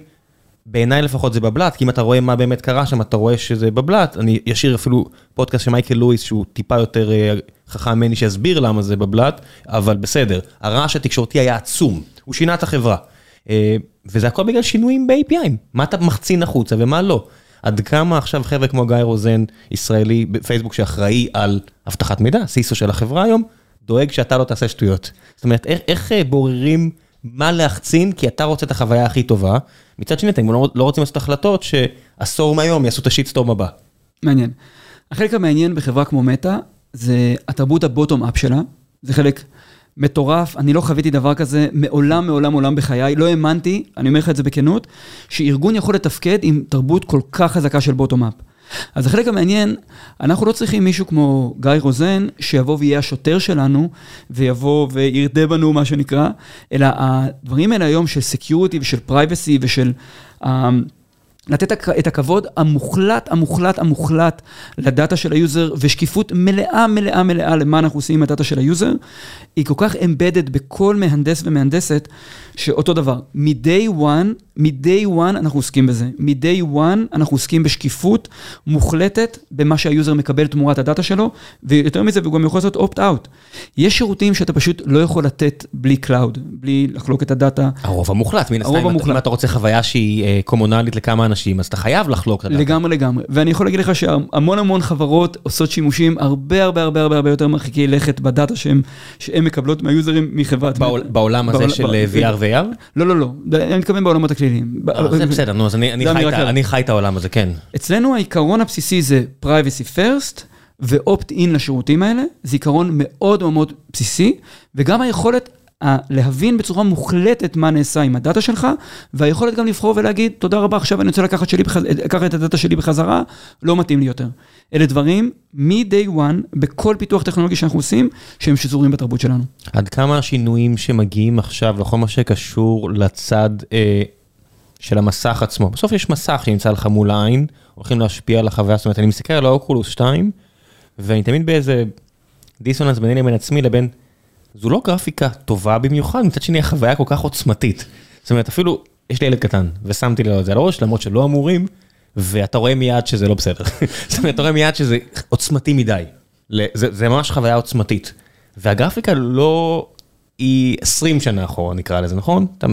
בעיניי לפחות זה בבלת, כי אם אתה רואה מה באמת קרה שם, אתה רואה שזה בבלת, אני אשאיר אפילו פודקאסט של מייקל לואיס, שהוא טיפה יותר אה, חכם ממני, שיסביר למה זה בבלת, אבל בסדר, הרעש התקשורתי היה עצום, הוא שינה את החברה. אה, וזה הכל בגלל שינויים ב-API, מה אתה מחצין החוצה ומה לא. עד כמה עכשיו חבר'ה כמו גיא רוזן, ישראלי בפייסבוק שאחראי על אבטחת מידע, סיסו של החברה היום, דואג שאתה לא תעשה שטויות. זאת אומרת, איך, איך אה, בוררים מה להחצין, כי אתה רוצה את החוויה הכי טובה. מצד שני, אתם לא, לא רוצים לעשות החלטות שעשור מהיום יעשו את השיטסטורם הבא. מעניין. החלק המעניין בחברה כמו מטא, זה התרבות הבוטום-אפ שלה. זה חלק מטורף, אני לא חוויתי דבר כזה מעולם, מעולם, מעולם בחיי. לא האמנתי, אני אומר לך את זה בכנות, שארגון יכול לתפקד עם תרבות כל כך חזקה של בוטום-אפ. אז החלק המעניין, אנחנו לא צריכים מישהו כמו גיא רוזן, שיבוא ויהיה השוטר שלנו, ויבוא וירדה בנו, מה שנקרא, אלא הדברים האלה היום של security ושל privacy ושל... Uh, לתת את הכבוד המוחלט, המוחלט, המוחלט לדאטה של ה user, ושקיפות מלאה, מלאה, מלאה למה אנחנו עושים עם הדאטה של ה user, היא כל כך embedded בכל מהנדס ומהנדסת, שאותו דבר, מ-day one, מ-day one אנחנו עוסקים בזה. מ-day one אנחנו עוסקים בשקיפות מוחלטת במה שה user מקבל תמורת הדאטה שלו, ויותר מזה, הוא גם יכול לעשות opt-out. יש שירותים שאתה פשוט לא יכול לתת בלי cloud, בלי לחלוק את הדאטה. הרוב המוחלט, מן הסתם, אם אתה רוצה חוויה שהיא קומונלית לכמה אנשים, אז אתה חייב לחלוק את הדאטה. לגמרי, לגמרי. ואני יכול להגיד לך שהמון המון חברות עושות שימושים הרבה הרבה הרבה הרבה הרבה יותר מרחיקי לכת בדאטה שהן מקבלות מה יוזרים מחברת. בעולם הזה של VR ו-AR? לא, לא, לא, אני מתכוון בעולמות הכלליים. זה בסדר, נו, אז אני חי את העולם הזה, כן. אצלנו העיקרון הבסיסי זה privacy first. ואופט-אין לשירותים האלה, זה עיקרון מאוד מאוד בסיסי, וגם היכולת להבין בצורה מוחלטת מה נעשה עם הדאטה שלך, והיכולת גם לבחור ולהגיד, תודה רבה, עכשיו אני רוצה לקחת, שלי בחז... לקחת את הדאטה שלי בחזרה, לא מתאים לי יותר. אלה דברים מ-day one, בכל פיתוח טכנולוגי שאנחנו עושים, שהם שזורים בתרבות שלנו. עד כמה השינויים שמגיעים עכשיו לכל מה שקשור לצד אה, של המסך עצמו, בסוף יש מסך שנמצא לך מול העין, הולכים להשפיע על החוויה, זאת אומרת, אני מסתכל על האוקולוס 2, ואני תמיד באיזה דיסוננס ביני לבין עצמי לבין... זו לא גרפיקה טובה במיוחד, מצד שני החוויה כל כך עוצמתית. זאת אומרת, אפילו, יש לי ילד קטן, ושמתי לו את זה על הראש, למרות שלא אמורים, ואתה רואה מיד שזה לא בסדר. זאת אומרת, אתה רואה מיד שזה עוצמתי מדי. זה, זה ממש חוויה עוצמתית. והגרפיקה לא... היא 20 שנה אחורה, נקרא לזה, נכון? אתה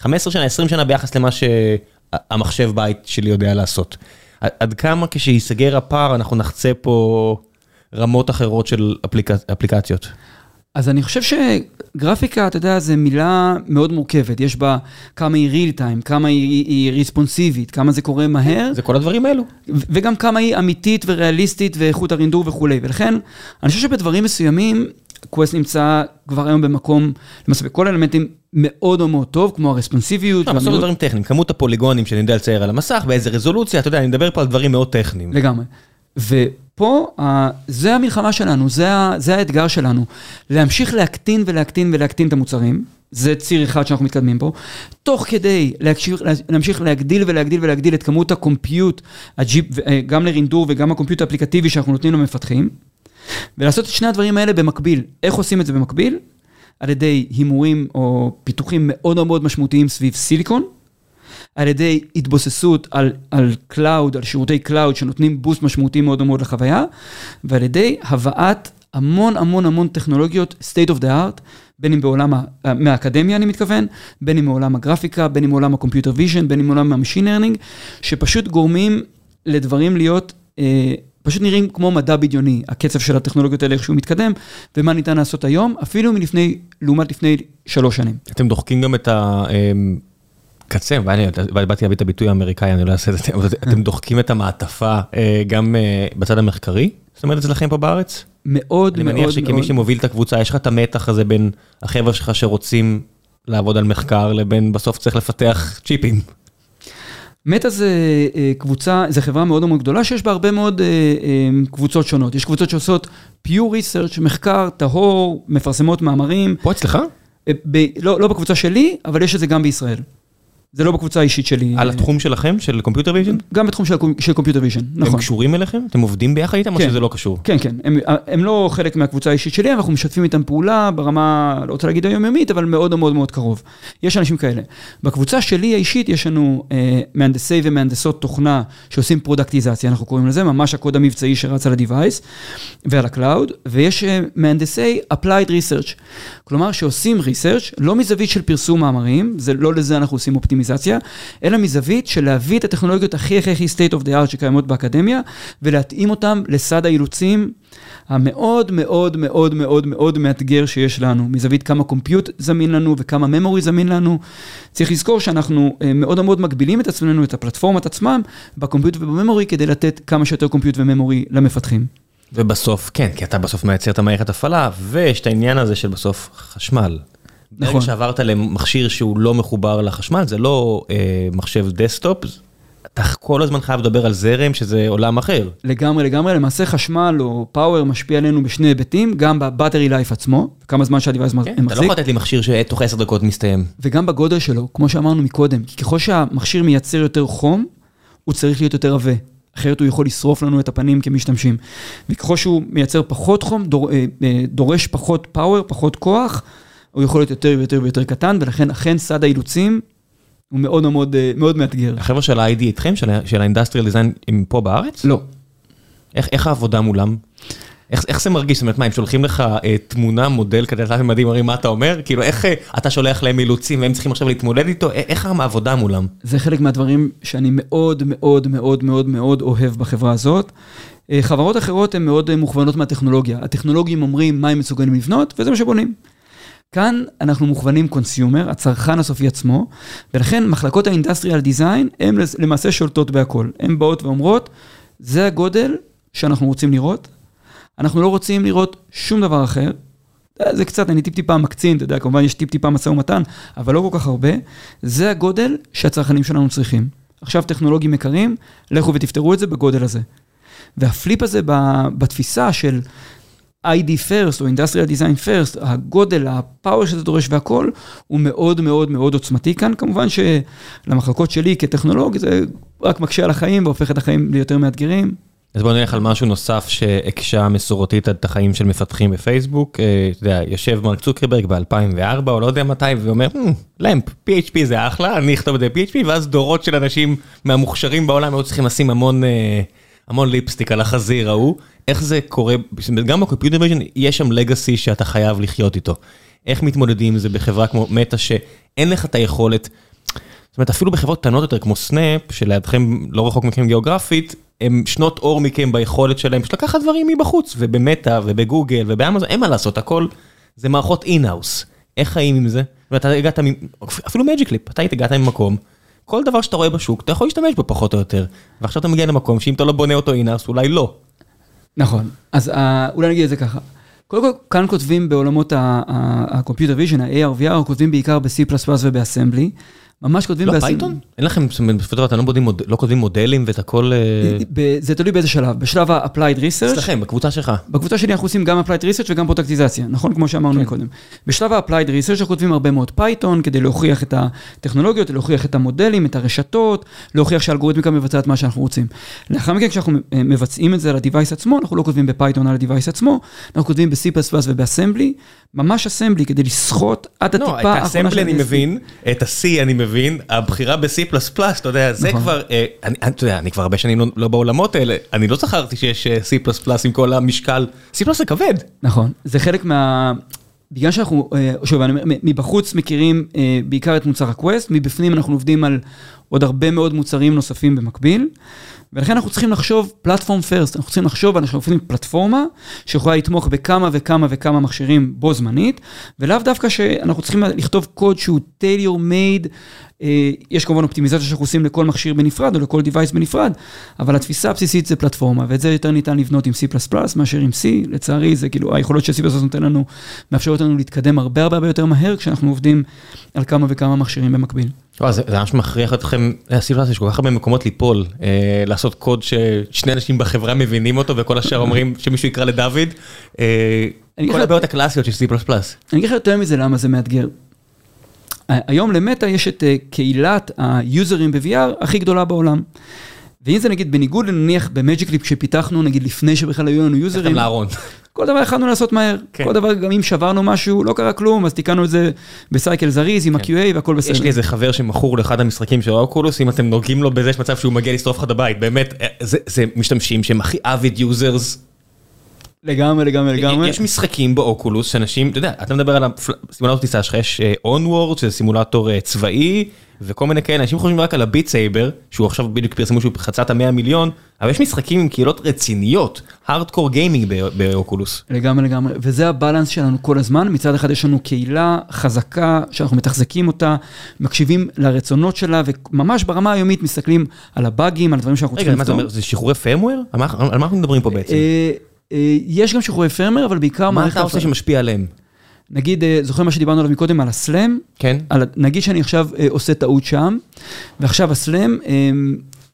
15 שנה, 20 שנה ביחס למה שהמחשב בית שלי יודע לעשות. עד כמה כשיסגר הפער אנחנו נחצה פה רמות אחרות של אפליק... אפליקציות? אז אני חושב שגרפיקה, אתה יודע, זו מילה מאוד מורכבת. יש בה כמה היא real time, כמה היא, היא ריספונסיבית, כמה זה קורה מהר. זה כל הדברים האלו. וגם כמה היא אמיתית וריאליסטית ואיכות הרינדור וכולי. ולכן, אני חושב שבדברים מסוימים, קווסט נמצא כבר היום במקום, למעשה בכל האלמנטים מאוד מאוד טוב, כמו הרספונסיביות. לא, בסוף דברים טכניים, כמות הפוליגונים שאני יודע לצייר על המסך, באיזה רזולוציה, אתה יודע, אני מדבר פה על דברים מאוד טכניים. לגמרי. ופה, זה המלחמה שלנו, זה, זה האתגר שלנו, להמשיך להקטין ולהקטין ולהקטין את המוצרים, זה ציר אחד שאנחנו מתקדמים פה, תוך כדי להמשיך, להמשיך להגדיל ולהגדיל ולהגדיל את כמות הקומפיוט, ה GPU, גם לרינדור וגם ה compute האפליקטיבי שאנחנו נותנים למפתחים, ולעשות את שני הדברים האלה במקביל. איך עושים את זה במקביל? על ידי הימורים או פיתוחים מאוד מאוד משמעותיים סביב סיליקון, על ידי התבוססות על, על cloud, על שירותי cloud שנותנים boost משמעותי מאוד מאוד לחוויה, ועל ידי הבאת המון המון המון טכנולוגיות state of the art, בין אם בעולם, מהאקדמיה אני מתכוון, בין אם מעולם הגרפיקה, בין אם מעולם ה computer vision, בין אם מעולם ה machine learning, שפשוט גורמים לדברים להיות... אה, פשוט נראים כמו מדע בדיוני, הקצב של הטכנולוגיות האלה, איך שהוא מתקדם, ומה ניתן לעשות היום, אפילו מלפני, לעומת לפני שלוש שנים. אתם דוחקים גם את ה... אמ, קצה, באתי להביא את הביטוי האמריקאי, אני לא אעשה את זה, אבל אתם דוחקים את המעטפה אה, גם אה, בצד המחקרי? זאת אומרת אצלכם פה בארץ? מאוד מאוד מאוד. אני מניח שכמי שמוביל את הקבוצה, יש לך את המתח הזה בין החבר'ה שלך שרוצים לעבוד על מחקר, לבין בסוף צריך לפתח צ'יפים. מטא זה קבוצה, זו חברה מאוד מאוד גדולה שיש בה הרבה מאוד קבוצות שונות. יש קבוצות שעושות pure research, מחקר, טהור, מפרסמות מאמרים. פה אצלך? ב, לא, לא בקבוצה שלי, אבל יש את זה גם בישראל. זה לא בקבוצה האישית שלי. על התחום שלכם, של computer vision? גם בתחום של computer vision, נכון. הם קשורים אליכם? אתם עובדים ביחד איתם כן. או שזה לא קשור? כן, כן. הם, הם לא חלק מהקבוצה האישית שלי, אנחנו משתפים איתם פעולה ברמה, לא רוצה להגיד היומיומית, אבל מאוד מאוד מאוד קרוב. יש אנשים כאלה. בקבוצה שלי האישית יש לנו אה, מהנדסי ומהנדסות תוכנה שעושים פרודקטיזציה, אנחנו קוראים לזה, ממש הקוד המבצעי שרץ על ה-Device ועל ה cloud, ויש אה, מהנדסי Applied Research, כלומר שעושים research, לא מזווית של פרסום מאמרים, זה לא לזה אנחנו עושים אופטימיזציה. אופטימיזציה, אלא מזווית של להביא את הטכנולוגיות הכי הכי הכי state of the art שקיימות באקדמיה, ולהתאים אותם לסד האילוצים המאוד מאוד מאוד מאוד מאוד מאתגר שיש לנו, מזווית כמה compute זמין לנו וכמה memory זמין לנו. צריך לזכור שאנחנו מאוד מאוד מגבילים את עצמנו, את הפלטפורמות עצמם, ב compute וב memory, כדי לתת כמה שיותר compute ו memory למפתחים. ובסוף, כן, כי אתה בסוף מייצר את המערכת הפעלה, ויש את העניין הזה של בסוף חשמל. נכון. ברגע שעברת למכשיר שהוא לא מחובר לחשמל, זה לא אה, מחשב desktop, אתה כל הזמן חייב לדבר על זרם, שזה עולם אחר. לגמרי, לגמרי. למעשה חשמל או power משפיע עלינו בשני היבטים, גם ב battery life עצמו, כמה זמן שה device כן, מחזיק. אתה לא יכול לתת לי מכשיר שתוך עשר דקות מסתיים. וגם בגודל שלו, כמו שאמרנו מקודם, כי ככל שהמכשיר מייצר יותר חום, הוא צריך להיות יותר עבה. אחרת הוא יכול לשרוף לנו את הפנים כמשתמשים. וככל שהוא מייצר פחות חום, דור, אה, אה, דורש פחות פאוור, פחות כוח, הוא יכול להיות יותר ויותר ויותר קטן, ולכן אכן סד האילוצים הוא מאוד מאוד מאוד מאתגר. החבר'ה של ה-ID איתכם, של ה-Industrial Design, הם פה בארץ? לא. איך איך העבודה מולם? איך איך זה מרגיש? זאת אומרת, מה, הם שולחים לך אה, תמונה, מודל כדי לדעת מדהים, אומרים מה אתה אומר? כאילו, איך אה, אתה שולח להם אילוצים והם צריכים עכשיו להתמודד איתו? איך העבודה מולם? זה חלק מהדברים שאני מאוד מאוד מאוד מאוד מאוד אוהב בחברה הזאת. אה, חברות אחרות הן מאוד מוכוונות מהטכנולוגיה. הטכנולוגים אומרים מה הם מסוגלים לבנות, וזה מה שבונים. כאן אנחנו מוכוונים consumer, הצרכן הסופי עצמו, ולכן מחלקות ה industrial design הן למעשה שולטות בהכל. הן באות ואומרות, זה הגודל שאנחנו רוצים לראות, אנחנו לא רוצים לראות שום דבר אחר. זה קצת, אני טיפ-טיפה מקצין, אתה יודע, כמובן יש טיפ-טיפה משא ומתן, אבל לא כל כך הרבה. זה הגודל שהצרכנים שלנו צריכים. עכשיו טכנולוגים יקרים, לכו ותפתרו את זה בגודל הזה. והפליפ הזה בתפיסה של ID first או Industrial Design first, הגודל, הפאוור שזה דורש והכל, הוא מאוד מאוד מאוד עוצמתי כאן. כמובן שלמחלקות שלי כטכנולוג זה רק מקשה על החיים והופך את החיים ליותר מאתגרים. אז בוא נלך על משהו נוסף שהקשה מסורתית את החיים של מפתחים בפייסבוק. אתה יודע, יושב מרק צוקרברג ב-2004 או לא יודע מתי ואומר, למפ, PHP זה אחלה, אני אכתוב את זה PHP, ואז דורות של אנשים מהמוכשרים בעולם היו צריכים לשים המון... המון lipstick על החזיר ההוא, איך זה קורה, גם ב computer vision יש שם legacy שאתה חייב לחיות איתו. איך מתמודדים עם זה בחברה כמו מטא שאין לך את היכולת, זאת אומרת אפילו בחברות קטנות יותר כמו סנאפ, שלידכם לא רחוק מכם גיאוגרפית, הם שנות אור מכם ביכולת שלהם, פשוט לקחת דברים מבחוץ, ובמטא ובגוגל ובאמזון, אין מה לעשות, הכל זה מערכות in-house. איך חיים עם זה? ואתה הגעת, אפילו Magic Leap, אתה הגעת ממקום. כל דבר שאתה רואה בשוק, אתה יכול להשתמש בו פחות או יותר. ועכשיו אתה מגיע למקום שאם אתה לא בונה אותו in-house, אולי לא. נכון. אז אולי נגיד את זה ככה. קודם כל, כאן כותבים בעולמות ה-computer vision, ה-AR, VR, כותבים בעיקר ב-C++ וב-assembly. ממש כותבים... לא Python? אין לכם, בסופו של דבר, אתם לא כותבים מודלים ואת הכל... זה תלוי באיזה שלב. בשלב ה-applied research... אצלכם, בקבוצה שלך. בקבוצה שלי אנחנו עושים גם applied research וגם פרודקטיזציה, נכון? כמו שאמרנו קודם. בשלב ה-applied research אנחנו כותבים הרבה מאוד Python כדי להוכיח את הטכנולוגיות, להוכיח את המודלים, את הרשתות, להוכיח שהאלגוריתמיקה מבצעת מה שאנחנו רוצים. לאחר מכן, כשאנחנו מבצעים את זה על ה-device עצמו, אנחנו לא כותבים ב Python על ה-device עצמו, אנחנו כותבים ב-C++ וב-assembly, ממש assembly כדי לסחוט עד הטיפה האחרונה של ה-assembly אני מבין, את ה-C אני מבין, הבחירה ב-C++, אתה יודע, זה נכון. כבר, אה, אני, אתה יודע, אני כבר הרבה שנים לא, לא בעולמות האלה, אני לא זכרתי שיש אה, C++ עם כל המשקל, C++ זה כבד. נכון, זה חלק מה... בגלל שאנחנו, אה, שוב, מבחוץ מכירים בעיקר את מוצר ה-Quest, מבפנים אנחנו עובדים על עוד הרבה מאוד מוצרים נוספים במקביל. ולכן אנחנו צריכים לחשוב פלטפורם פרסט, אנחנו צריכים לחשוב, אנחנו עושים פלטפורמה שיכולה לתמוך בכמה וכמה וכמה מכשירים בו זמנית, ולאו דווקא שאנחנו צריכים לכתוב קוד שהוא tailor made, יש כמובן אופטימיזציה שאנחנו עושים לכל מכשיר בנפרד או לכל device בנפרד, אבל התפיסה הבסיסית זה פלטפורמה, ואת זה יותר ניתן לבנות עם C++ מאשר עם C, לצערי זה כאילו היכולות ש-C++ נותן לנו, מאפשרות לנו להתקדם הרבה הרבה יותר מהר כשאנחנו עובדים על כמה וכמה מכשירים במקביל. זה ממש מכריח אתכם, הסיטואציה יש כל כך הרבה מקומות ליפול, לעשות קוד ששני אנשים בחברה מבינים אותו וכל השאר אומרים שמישהו יקרא לדוד, כל הבעיות הקלאסיות של C++. אני אגיד לך יותר מזה למה זה מאתגר. היום למטא יש את קהילת היוזרים ב-VR הכי גדולה בעולם. ואם זה נגיד בניגוד לנניח ב-Magic Leap שפיתחנו נגיד לפני שבכלל היו לנו יוזרים. כל דבר יכולנו לעשות מהר, כל דבר גם אם שברנו משהו לא קרה כלום אז תיקנו את זה ב-cycle זריז עם ה-QA והכל בסדר. יש לי איזה חבר שמכור לאחד המשחקים של אוקולוס אם אתם נוגעים לו בזה יש מצב שהוא מגיע לשרוף לך את הבית באמת זה משתמשים שהם הכי avid users. לגמרי לגמרי לגמרי. יש משחקים באוקולוס שאנשים, אתה יודע, אתה מדבר על הסימולטור טיסה שלך, יש Onward שזה סימולטור צבאי וכל מיני כאלה, אנשים חושבים רק על ה-Beat Saber, שהוא עכשיו בדיוק פרסמו שהוא חצה את המאה מיליון, אבל יש משחקים עם קהילות רציניות, hardcore gaming באוקולוס. לגמרי לגמרי, וזה ה-balance שלנו כל הזמן, מצד אחד יש לנו קהילה חזקה שאנחנו מתחזקים אותה, מקשיבים לרצונות שלה, וממש ברמה היומית מסתכלים על הבאגים, על הדברים שאנחנו צריכים לפתור. רגע, מה אתה אומר, זה שחרורי פרמוור? על מה אנחנו מדברים פה בעצם? יש גם שחרורי פרמר, אבל בעיקר... מה אתה עושה שמשפיע עליהם? נגיד, זוכר מה שדיברנו עליו מקודם, על הסלאם? כן. נגיד שאני עכשיו עושה טעות שם, ועכשיו הסלאם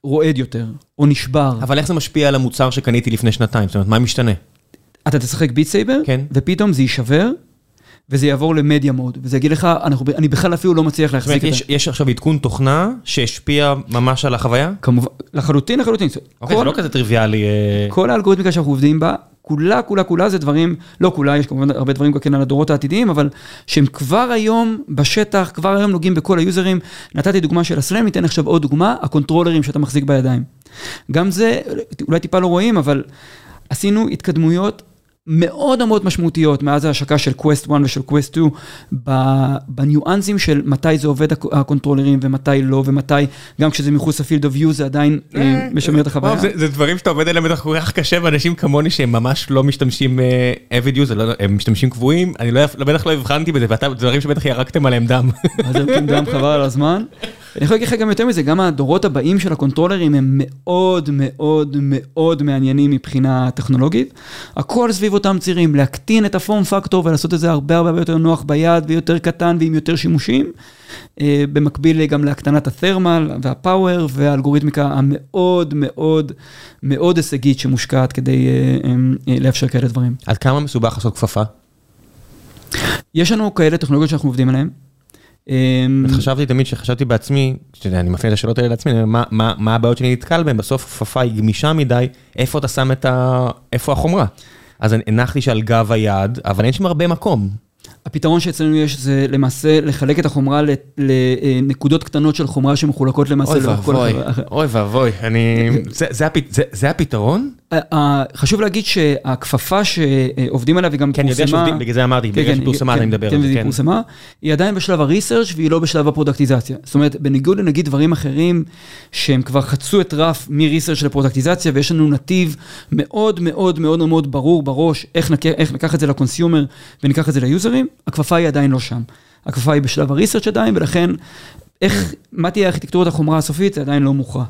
רועד יותר, או נשבר. אבל איך זה משפיע על המוצר שקניתי לפני שנתיים? זאת אומרת, מה משתנה? אתה תשחק ביט סייבר, כן. ופתאום זה יישבר, וזה יעבור למדיה מוד, וזה יגיד לך, אני בכלל אפילו לא מצליח להחזיק את זה. יש עכשיו עדכון תוכנה שהשפיע ממש על החוויה? כמובן, לחלוטין, לחלוטין. אוקיי, זה לא כזה טריוויאלי. כל האלגוריתמיקה שאנחנו עובדים בה, כולה, כולה, כולה זה דברים, לא כולה, יש כמובן הרבה דברים כן על הדורות העתידיים, אבל שהם כבר היום בשטח, כבר היום נוגעים בכל היוזרים. נתתי דוגמה של הסלאם, ניתן עכשיו עוד דוגמה, הקונטרולרים שאתה מחזיק בידיים. גם זה, אולי טיפה לא רואים, אבל עשינו התקדמויות מאוד מאוד משמעותיות מאז ההשקה של Quest 1 ושל Quest 2 בניואנסים של מתי זה עובד הקונטרולרים ומתי לא ומתי גם כשזה מחוץ ל-field of view זה עדיין משמר את החוויה. זה דברים שאתה עובד עליהם כל כך קשה ואנשים כמוני שהם ממש לא משתמשים avid user, הם משתמשים קבועים, אני בטח לא הבחנתי בזה ואתה דברים שבטח ירקתם עליהם דם. מה זה דם חבל על הזמן. אני יכול להגיד לך גם יותר מזה, גם הדורות הבאים של הקונטרולרים הם מאוד מאוד מאוד מעניינים מבחינה טכנולוגית. הכל סביב אותם צירים, להקטין את הפורם פקטור ולעשות את זה הרבה הרבה יותר נוח ביד ויותר קטן ועם יותר שימושים. במקביל גם להקטנת הת'רמל והפאוור והאלגוריתמיקה המאוד מאוד מאוד הישגית שמושקעת כדי לאפשר כאלה דברים. עד כמה מסובך לעשות כפפה? יש לנו כאלה טכנולוגיות שאנחנו עובדים עליהן. חשבתי תמיד שחשבתי בעצמי, אני מפנה את השאלות האלה לעצמי, מה הבעיות שאני נתקל בהן, בסוף הכפפה היא גמישה מדי, איפה אתה שם את ה... איפה החומרה? אז הנחתי שעל גב היד, אבל אין שם הרבה מקום. הפתרון שאצלנו יש זה למעשה לחלק את החומרה לנקודות קטנות של חומרה שמחולקות למעשה. אוי ואבוי, אוי ואבוי, זה הפתרון? חשוב להגיד שהכפפה שעובדים עליה וגם פורסמה, כן, אני יודע בגלל זה אמרתי, בגלל שפורסמה אני מדבר. כן, והיא פורסמה, היא עדיין בשלב ה-research והיא לא בשלב הפרודקטיזציה. זאת אומרת, בניגוד לנגיד דברים אחרים, שהם כבר חצו את רף מ-research לפרודקטיזציה, ויש לנו נתיב מאוד מאוד מאוד מאוד ברור בראש, איך ניקח את זה ל-consumer וניקח את זה ליוזרים, הכפפה היא עדיין לא שם. הכפפה היא בשלב ה-research עדיין, ולכן, איך, מה תהיה ארכיטקטורת החומרה הסופית, זה עדיין לא מוכרע.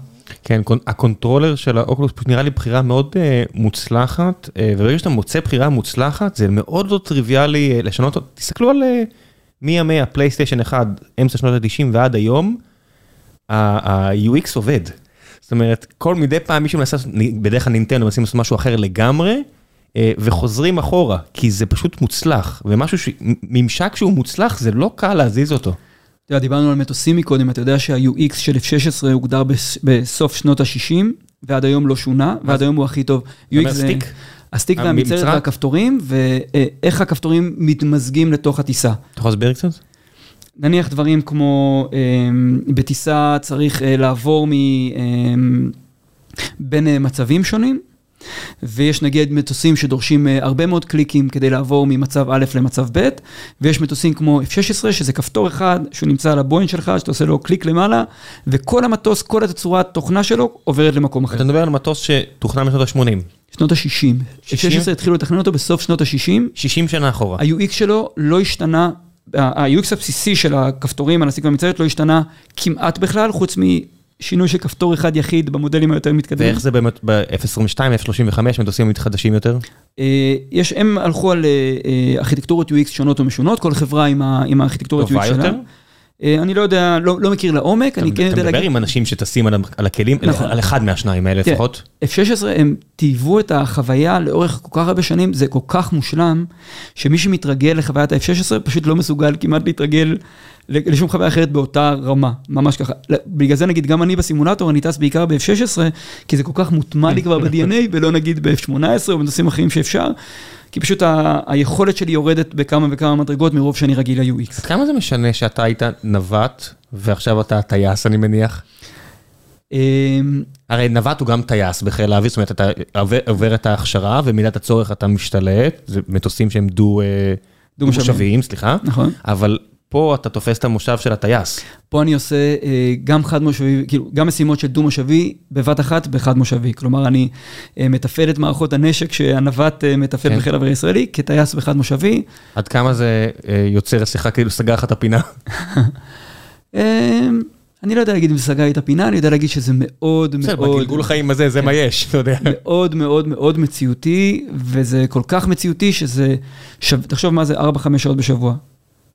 כן, הקונטרולר של האוקולוס נראה לי בחירה מאוד אה, מוצלחת, אה, וברגע שאתה מוצא בחירה מוצלחת, זה מאוד לא טריוויאלי אה, לשנות אותו. תסתכלו על אה, מימי הפלייסטיישן 1, אמצע שנות ה-90 ועד היום, ה-UX עובד. זאת אומרת, כל מדי פעם מישהו מנסה, בדרך כלל נינטנדו מנסים לעשות משהו אחר לגמרי, אה, וחוזרים אחורה, כי זה פשוט מוצלח, ומשהו, ש... ממשק שהוא מוצלח, זה לא קל להזיז אותו. אתה יודע, דיברנו על מטוסים מקודם, אתה יודע שה-UX של F-16 הוגדר בסוף שנות ה-60, ועד היום לא שונה, ועד היום הוא הכי טוב. כלומר סטיק? הסטיק והמצערת והכפתורים, ואיך הכפתורים מתמזגים לתוך הטיסה. אתה יכול להסביר קצת? נניח דברים כמו, בטיסה צריך לעבור בין מצבים שונים. ויש נגיד מטוסים שדורשים הרבה מאוד קליקים כדי לעבור ממצב א' למצב ב', ויש מטוסים כמו F-16 שזה כפתור אחד שהוא נמצא על הבוין שלך, שאתה עושה לו קליק למעלה, וכל המטוס, כל התצורת תוכנה שלו עוברת למקום אחר. אתה מדבר על מטוס שתוכנן בשנות ה-80. שנות ה-60. F-16 התחילו לתכנן אותו בסוף שנות ה-60. 60 שנה אחורה. ה-UX שלו לא השתנה, ה-UX הבסיסי של הכפתורים על הסטיק והמצרת לא השתנה כמעט בכלל, חוץ מ... שינוי של כפתור אחד יחיד במודלים היותר מתקדמים. ואיך זה באמת ב-F22, F35, מטוסים חדשים יותר? יש, הם הלכו על ארכיטקטורות UX שונות ומשונות, כל חברה עם הארכיטקטורות UX שלה. טובה יותר? אה, אני לא יודע, לא, לא מכיר לעומק, אני כן יודע להגיד... אתה מדבר עם אנשים שטסים על, על הכלים, נכון. על אחד מהשניים האלה לפחות. F-16, הם טייבו את החוויה לאורך כל כך הרבה שנים, זה כל כך מושלם, שמי שמתרגל לחוויית ה-F-16 פשוט לא מסוגל כמעט להתרגל לשום חוויה אחרת באותה רמה, ממש ככה. בגלל זה נגיד, גם אני בסימולטור, אני טס בעיקר ב-F-16, כי זה כל כך מוטמע לי כבר ב-DNA, ולא נגיד ב-F-18 או בנושאים אחרים שאפשר. כי פשוט ה- היכולת שלי יורדת בכמה וכמה מדרגות מרוב שאני רגיל ל-UX. כמה זה משנה שאתה היית נווט ועכשיו אתה טייס, אני מניח? אמ, הרי נווט הוא גם טייס בחיל האוויר, זאת אומרת, אתה עובר, עובר את ההכשרה ומידת הצורך אתה משתלט, זה מטוסים שהם דו, אה, דו מושביים, סליחה. נכון. אבל פה אתה תופס את המושב של הטייס. פה אני עושה אה, גם חד מושבי, כאילו, גם משימות של דו מושבי בבת אחת בחד מושבי. כלומר, אני אה, מתפעל את מערכות הנשק שהנווט אה, מתפעל כן. בחיל האוויר הישראלי, כטייס בחד מושבי. עד כמה זה יוצר אצלך, כאילו סגר לך את הפינה? אני לא יודע להגיד אם סגר את הפינה, אני יודע להגיד שזה מאוד מאוד... בסדר, בגלגול חיים הזה, זה מה כן. יש, אתה יודע. מאוד מאוד מאוד מציאותי, וזה כל כך מציאותי שזה... תחשוב מה זה 4-5 שעות בשבוע.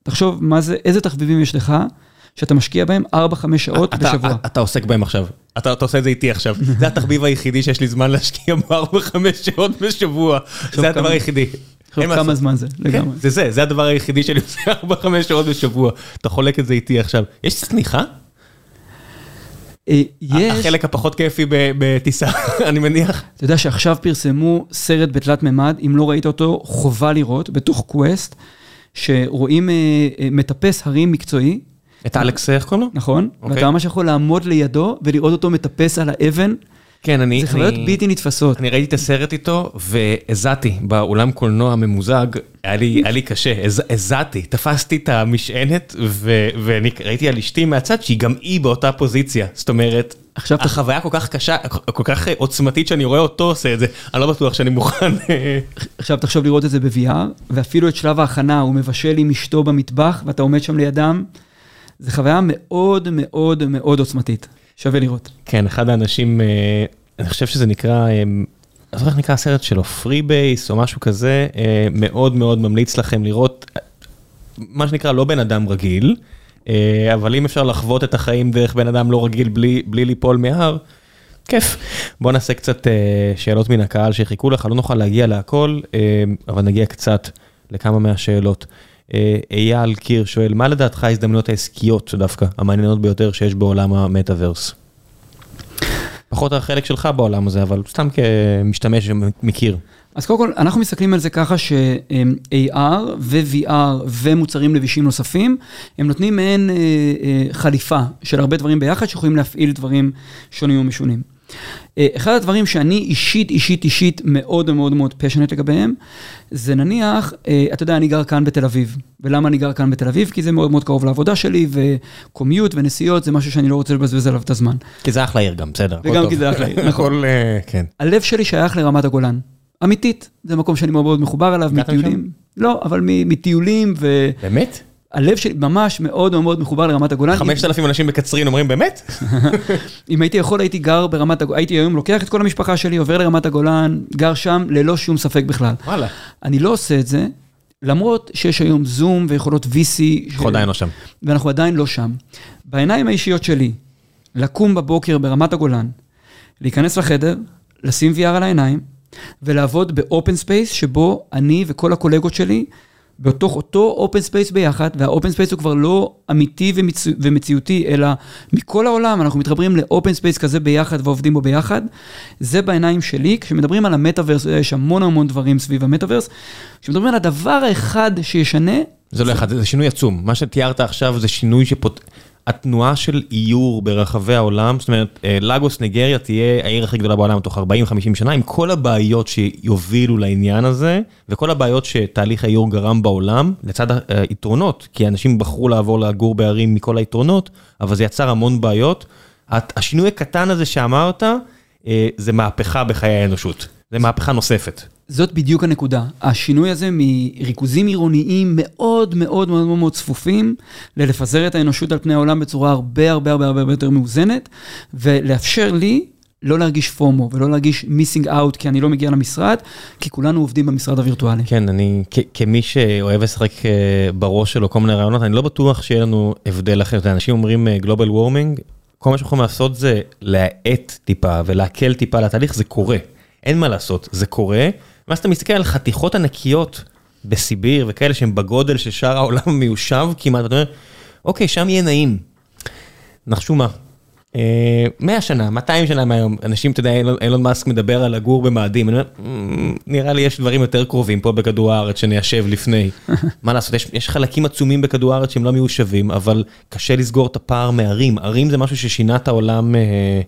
תחשוב מה זה, איזה תחביבים יש לך, שאתה משקיע בהם 4-5 שעות אתה, בשבוע. אתה עוסק בהם עכשיו, אתה, אתה עושה את זה איתי עכשיו. זה התחביב היחידי שיש לי זמן להשקיע בו 4-5 שעות בשבוע, זה הדבר היחידי. עכשיו כמה זמן זה, כן, לגמרי. זה זה, זה הדבר היחידי שאני עושה 4-5 שעות בשבוע. אתה חולק את זה איתי עכשיו. יש צניחה? אה, יש... החלק הפחות כיפי בטיסה, אני מניח. אתה יודע שעכשיו פרסמו סרט בתלת מימד, אם לא ראית אותו, חובה לראות, בתוך Quest. שרואים אה, אה, מטפס הרים מקצועי. את אלכס, איך קוראים לו? נכון, אוקיי. ואתה ממש יכול לעמוד לידו ולראות אותו מטפס על האבן. כן, אני... זה חוויות בלתי נתפסות. אני ראיתי את הסרט איתו, והזעתי באולם קולנוע ממוזג, היה לי, היה לי קשה, הזעתי, תפסתי את המשענת, ואני ראיתי על אשתי מהצד שהיא גם היא באותה פוזיציה. זאת אומרת, עכשיו החוויה כל כך קשה, כל כך עוצמתית שאני רואה אותו עושה את זה, אני לא בטוח שאני מוכן. עכשיו תחשוב לראות את זה ב-VR, ואפילו את שלב ההכנה, הוא מבשל עם אשתו במטבח, ואתה עומד שם לידם, זו חוויה מאוד מאוד מאוד עוצמתית. שווה לראות. כן, אחד האנשים, אה, אני חושב שזה נקרא, אה, אני זוכר איך נקרא הסרט שלו, פרי בייס או משהו כזה, אה, מאוד מאוד ממליץ לכם לראות, מה שנקרא לא בן אדם רגיל, אבל אם אפשר לחוות את החיים דרך בן אדם לא רגיל בלי, בלי ליפול מהר, כיף. בוא נעשה קצת שאלות מן הקהל שחיכו לך, לא נוכל להגיע להכל, אבל נגיע קצת לכמה מהשאלות. אייל קיר שואל, מה לדעתך ההזדמנויות העסקיות דווקא, המעניינות ביותר שיש בעולם המטאוורס? פחות החלק שלך בעולם הזה, אבל סתם כמשתמש שמכיר. אז קודם כל, אנחנו מסתכלים על זה ככה ש-AR ו-VR ומוצרים לבישים נוספים, הם נותנים מעין אה, אה, חליפה של הרבה דברים ביחד, שיכולים להפעיל דברים שונים ומשונים. אה, אחד הדברים שאני אישית, אישית, אישית מאוד מאוד מאוד פשנט לגביהם, זה נניח, אה, אתה יודע, אני גר כאן בתל אביב. ולמה אני גר כאן בתל אביב? כי זה מאוד מאוד קרוב לעבודה שלי, וקומיוט ונסיעות זה משהו שאני לא רוצה לבזבז עליו את הזמן. כי זה אחלה עיר גם, בסדר. וגם כי זה אחלה עיר, נכון. אה, כן. הלב שלי שייך לרמת הגולן. אמיתית, זה מקום שאני מאוד מאוד מחובר אליו, מטיולים. לא, אבל מטיולים ו... באמת? הלב שלי ממש מאוד מאוד מחובר לרמת הגולן. 5,000 אנשים בקצרין אומרים באמת? אם הייתי יכול הייתי גר ברמת הגולן, הייתי היום לוקח את כל המשפחה שלי, עובר לרמת הגולן, גר שם ללא שום ספק בכלל. וואלה. אני לא עושה את זה, למרות שיש היום זום ויכולות VC. אנחנו עדיין לא שם. ואנחנו עדיין לא שם. בעיניים האישיות שלי, לקום בבוקר ברמת הגולן, להיכנס לחדר, לשים VR על העיניים, ולעבוד ב-open space שבו אני וכל הקולגות שלי, בתוך אותו open space ביחד, וה-open space הוא כבר לא אמיתי ומצ... ומציאותי, אלא מכל העולם אנחנו מתחברים ל-open space כזה ביחד ועובדים בו ביחד. זה בעיניים שלי, כשמדברים על המטאוורס, יש המון המון דברים סביב המטאוורס, כשמדברים על הדבר האחד שישנה... זה לא אחד, זה שינוי עצום. מה שתיארת עכשיו זה שינוי שפות... התנועה של איור ברחבי העולם, זאת אומרת, אה, לגוס ניגריה תהיה העיר הכי גדולה בעולם תוך 40-50 שנה, עם כל הבעיות שיובילו לעניין הזה, וכל הבעיות שתהליך האיור גרם בעולם, לצד היתרונות, כי אנשים בחרו לעבור לגור בערים מכל היתרונות, אבל זה יצר המון בעיות. השינוי הקטן הזה שאמרת, אה, זה מהפכה בחיי האנושות, זה מהפכה נוספת. זאת בדיוק הנקודה. השינוי הזה מריכוזים עירוניים מאוד מאוד מאוד מאוד צפופים, ללפזר את האנושות על פני העולם בצורה הרבה הרבה הרבה הרבה יותר מאוזנת, ולאפשר לי לא להרגיש פומו ולא להרגיש מיסינג אאוט כי אני לא מגיע למשרד, כי כולנו עובדים במשרד הווירטואלי. כן, אני כמי שאוהב לשחק אה, בראש שלו כל מיני רעיונות, אני לא בטוח שיהיה לנו הבדל אחר. אנשים אומרים גלובל אה, וורמינג, כל מה שאנחנו יכולים לעשות זה להאט טיפה ולהקל טיפה לתהליך, זה קורה. אין מה לעשות, זה קורה. ואז אתה מסתכל על חתיכות ענקיות בסיביר וכאלה שהם בגודל של שאר העולם מיושב כמעט, ואתה אומר, אוקיי, שם יהיה נעים. נחשו מה. 100 אה, שנה, 200 שנה מהיום, אנשים, אתה יודע, אילון מאסק מדבר על לגור במאדים, אני אומר, אמ, נראה לי יש דברים יותר קרובים פה בכדור הארץ שניישב לפני. מה לעשות, יש, יש חלקים עצומים בכדור הארץ שהם לא מיושבים, אבל קשה לסגור את הפער מערים. ערים זה משהו ששינה את העולם. אה,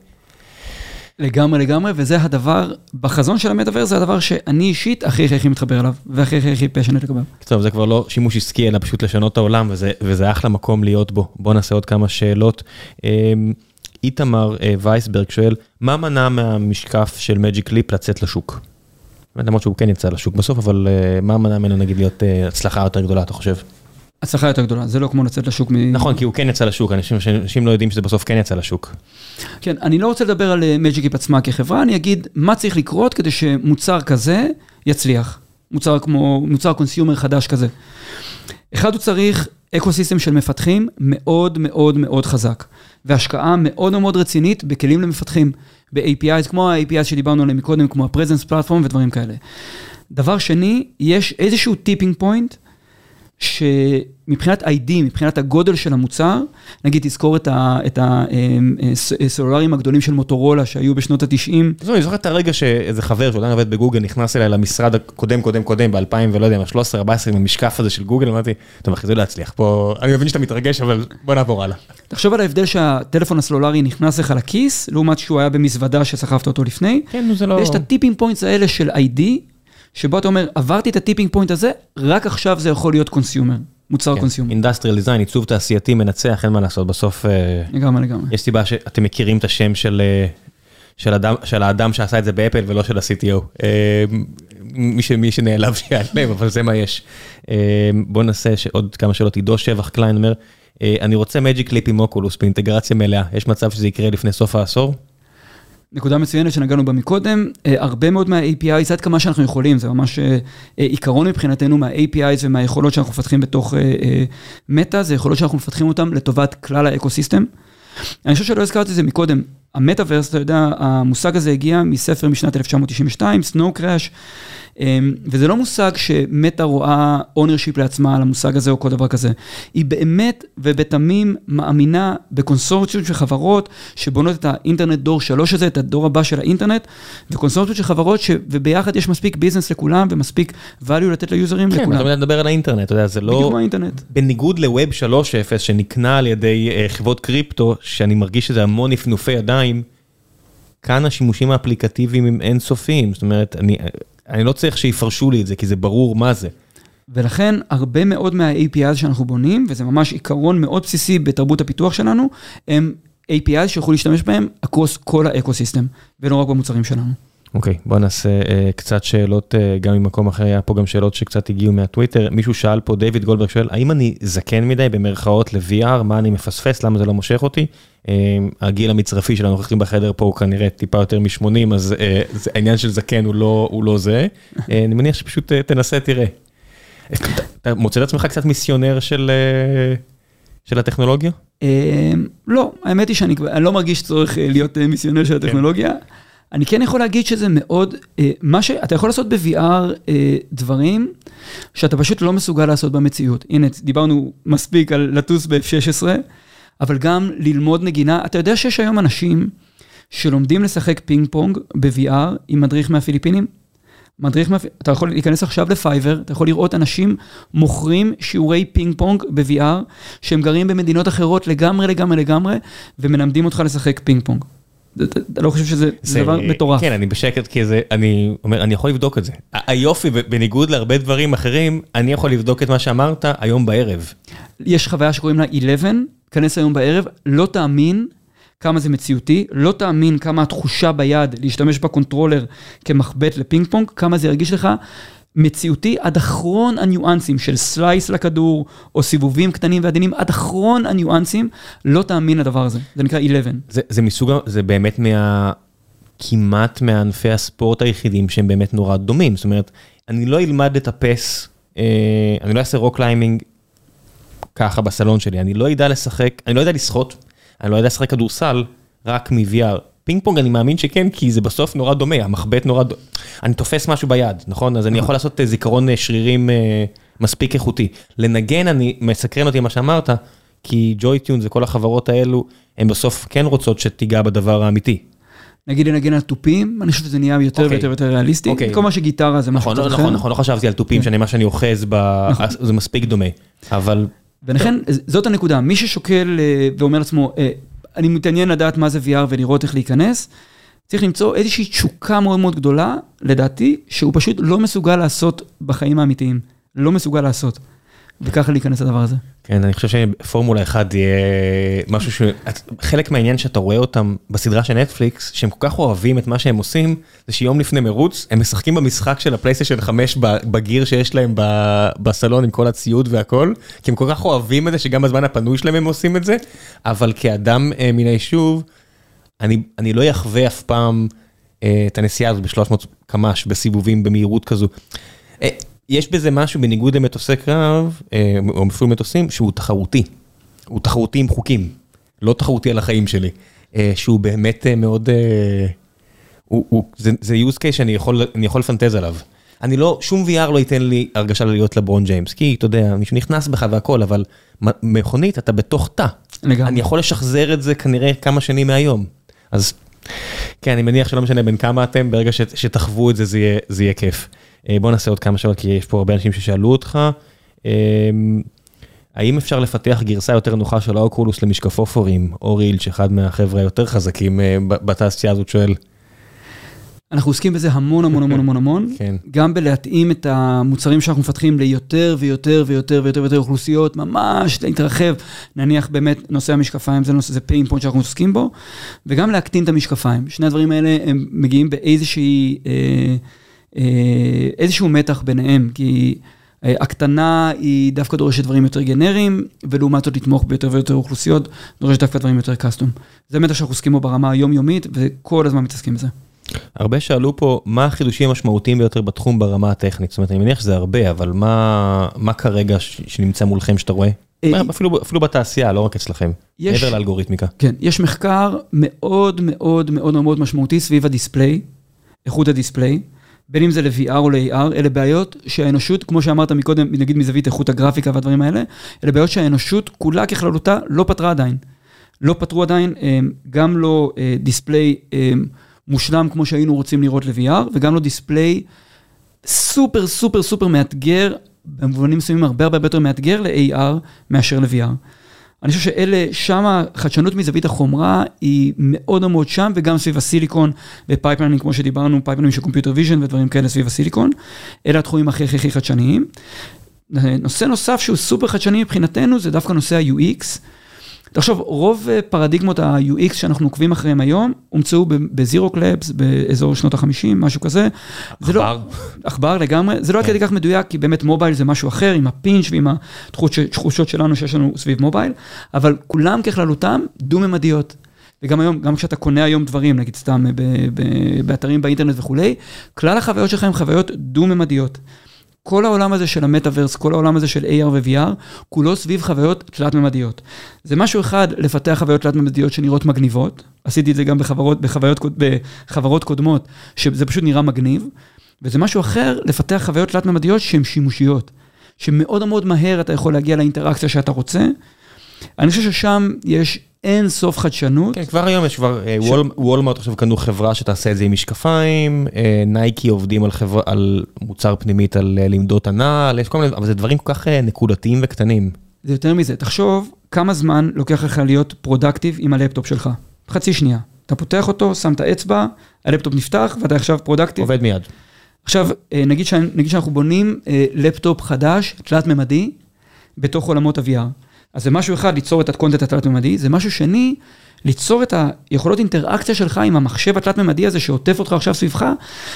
לגמרי לגמרי, וזה הדבר, בחזון של המטאוורס זה הדבר שאני אישית הכי הכי הכי מתחבר אליו, והכי הכי הכי פשנט לגביו. טוב, זה כבר לא שימוש עסקי, אלא פשוט לשנות את העולם, וזה, וזה אחלה מקום להיות בו. בואו נעשה עוד כמה שאלות. אמ, איתמר אה, וייסברג שואל, מה מנע מהמשקף של מג'יק ליפ לצאת לשוק? למרות שהוא כן יצא לשוק בסוף, אבל אה, מה מנע ממנו נגיד להיות אה, הצלחה יותר גדולה, אתה חושב? הצלחה יותר גדולה, זה לא כמו לצאת לשוק מ... נכון, כי הוא כן יצא לשוק, אנשים, אנשים לא יודעים שזה בסוף כן יצא לשוק. כן, אני לא רוצה לדבר על Magic עצמה כחברה, אני אגיד מה צריך לקרות כדי שמוצר כזה יצליח. מוצר כמו, מוצר consumer חדש כזה. אחד, הוא צריך ecosystem של מפתחים מאוד מאוד מאוד חזק. והשקעה מאוד מאוד רצינית בכלים למפתחים, ב-APIs, כמו ה-APIs שדיברנו עליהם מקודם, כמו ה-Presence Platform ודברים כאלה. דבר שני, יש איזשהו tipping point שמבחינת ID, מבחינת הגודל של המוצר, נגיד תזכור את הסלולרים אמ, אה, הגדולים של מוטורולה שהיו בשנות ה-90. זהו, אני זוכר את הרגע שאיזה חבר שעדיין עובד בגוגל נכנס אליי למשרד הקודם קודם קודם ב-2000 ולא יודע, 13, 14 עם המשקף הזה של גוגל, אמרתי, טוב אחי זה לא יצליח פה, אני מבין שאתה מתרגש אבל בוא נעבור הלאה. תחשוב על ההבדל שהטלפון הסלולרי נכנס לך לכיס, לעומת שהוא היה במזוודה שסחבת אותו לפני. כן, זה לא... ויש את ה-tipping points האלה של ID, שבו אתה אומר, עברתי את הטיפינג פוינט הזה, רק עכשיו זה יכול להיות consumer, מוצר consumer. Industrial design, עיצוב תעשייתי מנצח, אין מה לעשות, בסוף... אה, לגמרי, לגמרי. יש סיבה שאתם מכירים את השם של אה, של, אדם, של האדם שעשה את זה באפל ולא של ה-CTO. אה, מי, ש, מי שנעלב שייעלב, אבל זה מה יש. בואו נעשה עוד כמה שאלות. עידו שבח קליין אומר, אני רוצה Magic Leap עם אוקולוס באינטגרציה מלאה, יש מצב שזה יקרה לפני סוף העשור? נקודה מצוינת שנגענו בה מקודם, אה, הרבה מאוד מה-APIs, עד כמה שאנחנו יכולים, זה ממש אה, אה, עיקרון מבחינתנו מה-APIs ומהיכולות שאנחנו מפתחים בתוך מטא, זה יכולות שאנחנו מפתחים אותן לטובת כלל האקוסיסטם. אני חושב שלא הזכרתי את זה מקודם, המטאוורס, אתה יודע, המושג הזה הגיע מספר משנת 1992, Snow Crash. אמ, וזה לא מושג שמטה רואה ownership לעצמה על המושג הזה או כל דבר כזה. היא באמת ובתמים מאמינה בקונסורציות של חברות שבונות את האינטרנט דור שלוש הזה, את הדור הבא של האינטרנט, וקונסורציות של חברות ש... וביחד יש מספיק ביזנס לכולם ומספיק value לתת ליוזרים כן, לכולם. כן, אתה מדבר על האינטרנט, אתה יודע, זה לא... בדיוק כמו האינטרנט. בניגוד ל-Web 3.0 שנקנה על ידי uh, חברות קריפטו, שאני מרגיש שזה המון נפנופי ידיים, כאן השימושים האפליקטיביים הם אינסופיים, זאת אומרת, אני... אני לא צריך שיפרשו לי את זה, כי זה ברור מה זה. ולכן הרבה מאוד מה-APIs שאנחנו בונים, וזה ממש עיקרון מאוד בסיסי בתרבות הפיתוח שלנו, הם APIs שיוכלו להשתמש בהם across כל ה-ecosystem, ולא רק במוצרים שלנו. אוקיי, okay, בוא נעשה אה, קצת שאלות uh, גם ממקום אחר, היה פה גם שאלות שקצת הגיעו מהטוויטר. מישהו שאל פה, דיוויד גולדברג שואל, האם אני זקן מדי במרכאות ל-VR, מה אני מפספס, למה זה לא מושך אותי? אה, הגיל המצרפי של הנוכחים בחדר פה הוא כנראה טיפה יותר מ-80, אז אה, זה, העניין של זקן הוא לא, הוא לא זה. אה, אני מניח שפשוט אה, תנסה, תראה. אתה, אתה מוצא את עצמך קצת מיסיונר של, uh, של הטכנולוגיה? Uh, לא, האמת היא שאני לא מרגיש צורך להיות מיסיונר של הטכנולוגיה. אני כן יכול להגיד שזה מאוד, אה, מה ש... אתה יכול לעשות ב-VR אה, דברים שאתה פשוט לא מסוגל לעשות במציאות. הנה, דיברנו מספיק על לטוס ב-F-16, אבל גם ללמוד נגינה. אתה יודע שיש היום אנשים שלומדים לשחק פינג פונג ב-VR עם מדריך מהפיליפינים? מדריך. אתה יכול להיכנס עכשיו לפייבר, אתה יכול לראות אנשים מוכרים שיעורי פינג פונג ב-VR, שהם גרים במדינות אחרות לגמרי, לגמרי, לגמרי, ומלמדים אותך לשחק פינג פונג. אתה לא חושב שזה דבר מטורף. כן, אני בשקט כי זה, אני אומר, אני יכול לבדוק את זה. היופי, בניגוד להרבה דברים אחרים, אני יכול לבדוק את מה שאמרת היום בערב. יש חוויה שקוראים לה 11, כנס היום בערב, לא תאמין כמה זה מציאותי, לא תאמין כמה התחושה ביד להשתמש ב-controller כמחבט לפינג פונג, כמה זה ירגיש לך מציאותי עד אחרון הניואנסים של slice לכדור, או סיבובים קטנים ועדינים, עד אחרון הניואנסים, לא תאמין לדבר הזה. זה נקרא 11. זה, זה מסוג, זה באמת מה... כמעט מענפי הספורט היחידים שהם באמת נורא דומים, זאת אומרת, אני לא אלמד לטפס, אה, אני לא אעשה rock climbing ככה בסלון שלי, אני לא אדע לשחק, אני לא יודע לשחות, אני לא יודע לשחק כדורסל רק מ-VR. פינג פונג אני מאמין שכן, כי זה בסוף נורא דומה, המחבט נורא דומה. אני תופס משהו ביד, נכון? אז אני יכול לעשות אה, זיכרון אה, שרירים אה, מספיק איכותי. לנגן, אני, מסקרן אותי מה שאמרת, כי JoyTunes וכל החברות האלו, הן בסוף כן רוצות שתיגע בדבר האמיתי. נגיד לנגן על תופים, אני חושב שזה נהיה יותר. אוקיי. ויותר ויותר ריאליסטי. אוקיי. כל מה שגיטרה זה משהו נכון, נכון, נכון, לא חשבתי על תופים. כן. שאני מה שאני אוחז. נכון. זה מספיק דומה, אבל... ולכן, זאת הנקודה, מי ששוקל ואומר לעצמו, אני מתעניין לדעת מה זה VR ולראות איך להיכנס. צריך למצוא איזושהי תשוקה מאוד מאוד גדולה, לדעתי, שהוא פשוט לא מסוגל לעשות בחיים האמיתיים. לא מסוגל לעשות. וככה להיכנס לדבר הזה. כן, אני חושב שפורמולה 1 יהיה משהו ש... חלק מהעניין שאתה רואה אותם בסדרה של נטפליקס, שהם כל כך אוהבים את מה שהם עושים, זה שיום לפני מרוץ, הם משחקים במשחק של הפלייסטיישן 5 בגיר שיש להם בסלון עם כל הציוד והכל, כי הם כל כך אוהבים את זה, שגם בזמן הפנוי שלהם הם עושים את זה, אבל כאדם אה, מן היישוב, אני, אני לא אחווה אף פעם אה, את הנסיעה הזאת ב-300 קמ"ש בסיבובים במהירות כזו. יש בזה משהו בניגוד למטוסי קרב, אה, או אפילו מטוסים, שהוא תחרותי. הוא תחרותי עם חוקים, לא תחרותי על החיים שלי. אה, שהוא באמת אה, מאוד... הוא, הוא, זה, זה use case שאני יכול, יכול לפנטז עליו. אני לא, שום VR לא ייתן לי הרגשה להיות לברון ג'יימס, כי אתה יודע, מישהו נכנס בך והכל, אבל מכונית, אתה בתוך תא. אני יכול לשחזר את זה כנראה כמה שנים מהיום. אז כן, אני מניח שלא משנה בין כמה אתם, ברגע שתחוו את זה, זה יהיה, זה יהיה כיף. אה, בוא נעשה עוד כמה שאלות, כי יש פה הרבה אנשים ששאלו אותך. אמ, האם אפשר לפתח גרסה יותר נוחה של האוקולוס למשקפופורים? אורי אילץ', אחד מהחבר'ה היותר חזקים אה, בתעשייה הזאת, שואל. אנחנו עוסקים בזה המון המון המון המון המון, כן. גם בלהתאים את המוצרים שאנחנו מפתחים ליותר ויותר ויותר ויותר ויותר אוכלוסיות, ממש להתרחב, נניח באמת נושא המשקפיים, זה נושא, זה pain point שאנחנו עוסקים בו, וגם להקטין את המשקפיים. שני הדברים האלה הם מגיעים באיזושהי... אה, אה, איזשהו מתח ביניהם, כי אה, הקטנה היא דווקא דורשת דברים יותר גנריים, ולעומת זאת לתמוך ביותר ויותר אוכלוסיות, דורשת דווקא דברים יותר קאסטום. זה מתח שאנחנו עוסקים בו ברמה היומיומית, וכל הזמן מתעסקים בזה. הרבה שאלו פה, מה החידושים המשמעותיים ביותר בתחום ברמה הטכנית? זאת אומרת, אני מניח שזה הרבה, אבל מה, מה כרגע שנמצא מולכם שאתה רואה? אה, אפילו, אפילו בתעשייה, לא רק אצלכם, יש, מעבר לאלגוריתמיקה. כן, יש מחקר מאוד מאוד מאוד מאוד משמעותי סביב הדיספליי, איכות הדיספליי. בין אם זה ל-VR או ל-AR, אלה בעיות שהאנושות, כמו שאמרת מקודם, נגיד מזווית איכות הגרפיקה והדברים האלה, אלה בעיות שהאנושות כולה ככללותה לא פתרה עדיין. לא פתרו עדיין, אה, גם לא display אה, אה, מושלם כמו שהיינו רוצים לראות ל-VR, וגם לא display סופר סופר סופר מאתגר, במובנים מסוימים הרבה הרבה יותר מאתגר ל-AR מאשר ל-VR. אני חושב שאלה, שם החדשנות מזווית החומרה היא מאוד מאוד שם, וגם סביב הסיליקון ו pipelineים, כמו שדיברנו, pipelineים של computer vision ודברים כאלה סביב הסיליקון. אלה התחומים הכי הכי הכי חדשניים. נושא נוסף שהוא סופר חדשני מבחינתנו, זה דווקא נושא ה-UX. תחשוב, רוב אה, פרדיגמות ה-UX שאנחנו עוקבים אחריהם היום, הומצאו ב Xerox Labs, באזור שנות ה-50, משהו כזה. עכבר. לא, עכבר לגמרי, זה לא עד כן. כדי כך מדויק, כי באמת mobile זה משהו אחר, עם ה pinch ועם התחושות שלנו שיש לנו סביב mobile, אבל כולם ככללותם דו-ממדיות. וגם היום, גם כשאתה קונה היום דברים, נגיד סתם באתרים באינטרנט וכולי, כלל החוויות שלך הן חוויות דו-ממדיות. כל העולם הזה של המטאוורס, כל העולם הזה של AR ו-VR, כולו סביב חוויות תלת-ממדיות. זה משהו אחד לפתח חוויות תלת-ממדיות שנראות מגניבות, עשיתי את זה גם בחברות, בחוויות, בחברות קודמות, שזה פשוט נראה מגניב, וזה משהו אחר לפתח חוויות תלת-ממדיות שהן שימושיות, שמאוד מאוד מהר אתה יכול להגיע לאינטראקציה שאתה רוצה. אני חושב ששם יש אין סוף חדשנות. כן, כבר היום יש כבר, אה, ש... וולמרט עכשיו קנו חברה שתעשה את זה עם משקפיים, אה, נייקי עובדים על, חבר... על מוצר פנימית על אה, למידות הנעל, יש כל מיני, אבל זה דברים כל כך נקודתיים וקטנים. זה יותר מזה, תחשוב כמה זמן לוקח לך להיות productive עם הלפטופ שלך. חצי שנייה. אתה פותח אותו, שם את האצבע, הלפטופ נפתח ואתה עכשיו productive. עובד מיד. עכשיו, נגיד, ש... נגיד שאנחנו בונים לפטופ חדש, תלת-ממדי, בתוך עולמות ה-VR. אז זה משהו אחד, ליצור את ה content התלת-ממדי, זה משהו שני, ליצור את היכולות אינטראקציה שלך עם המחשב התלת-ממדי הזה שעוטף אותך עכשיו סביבך,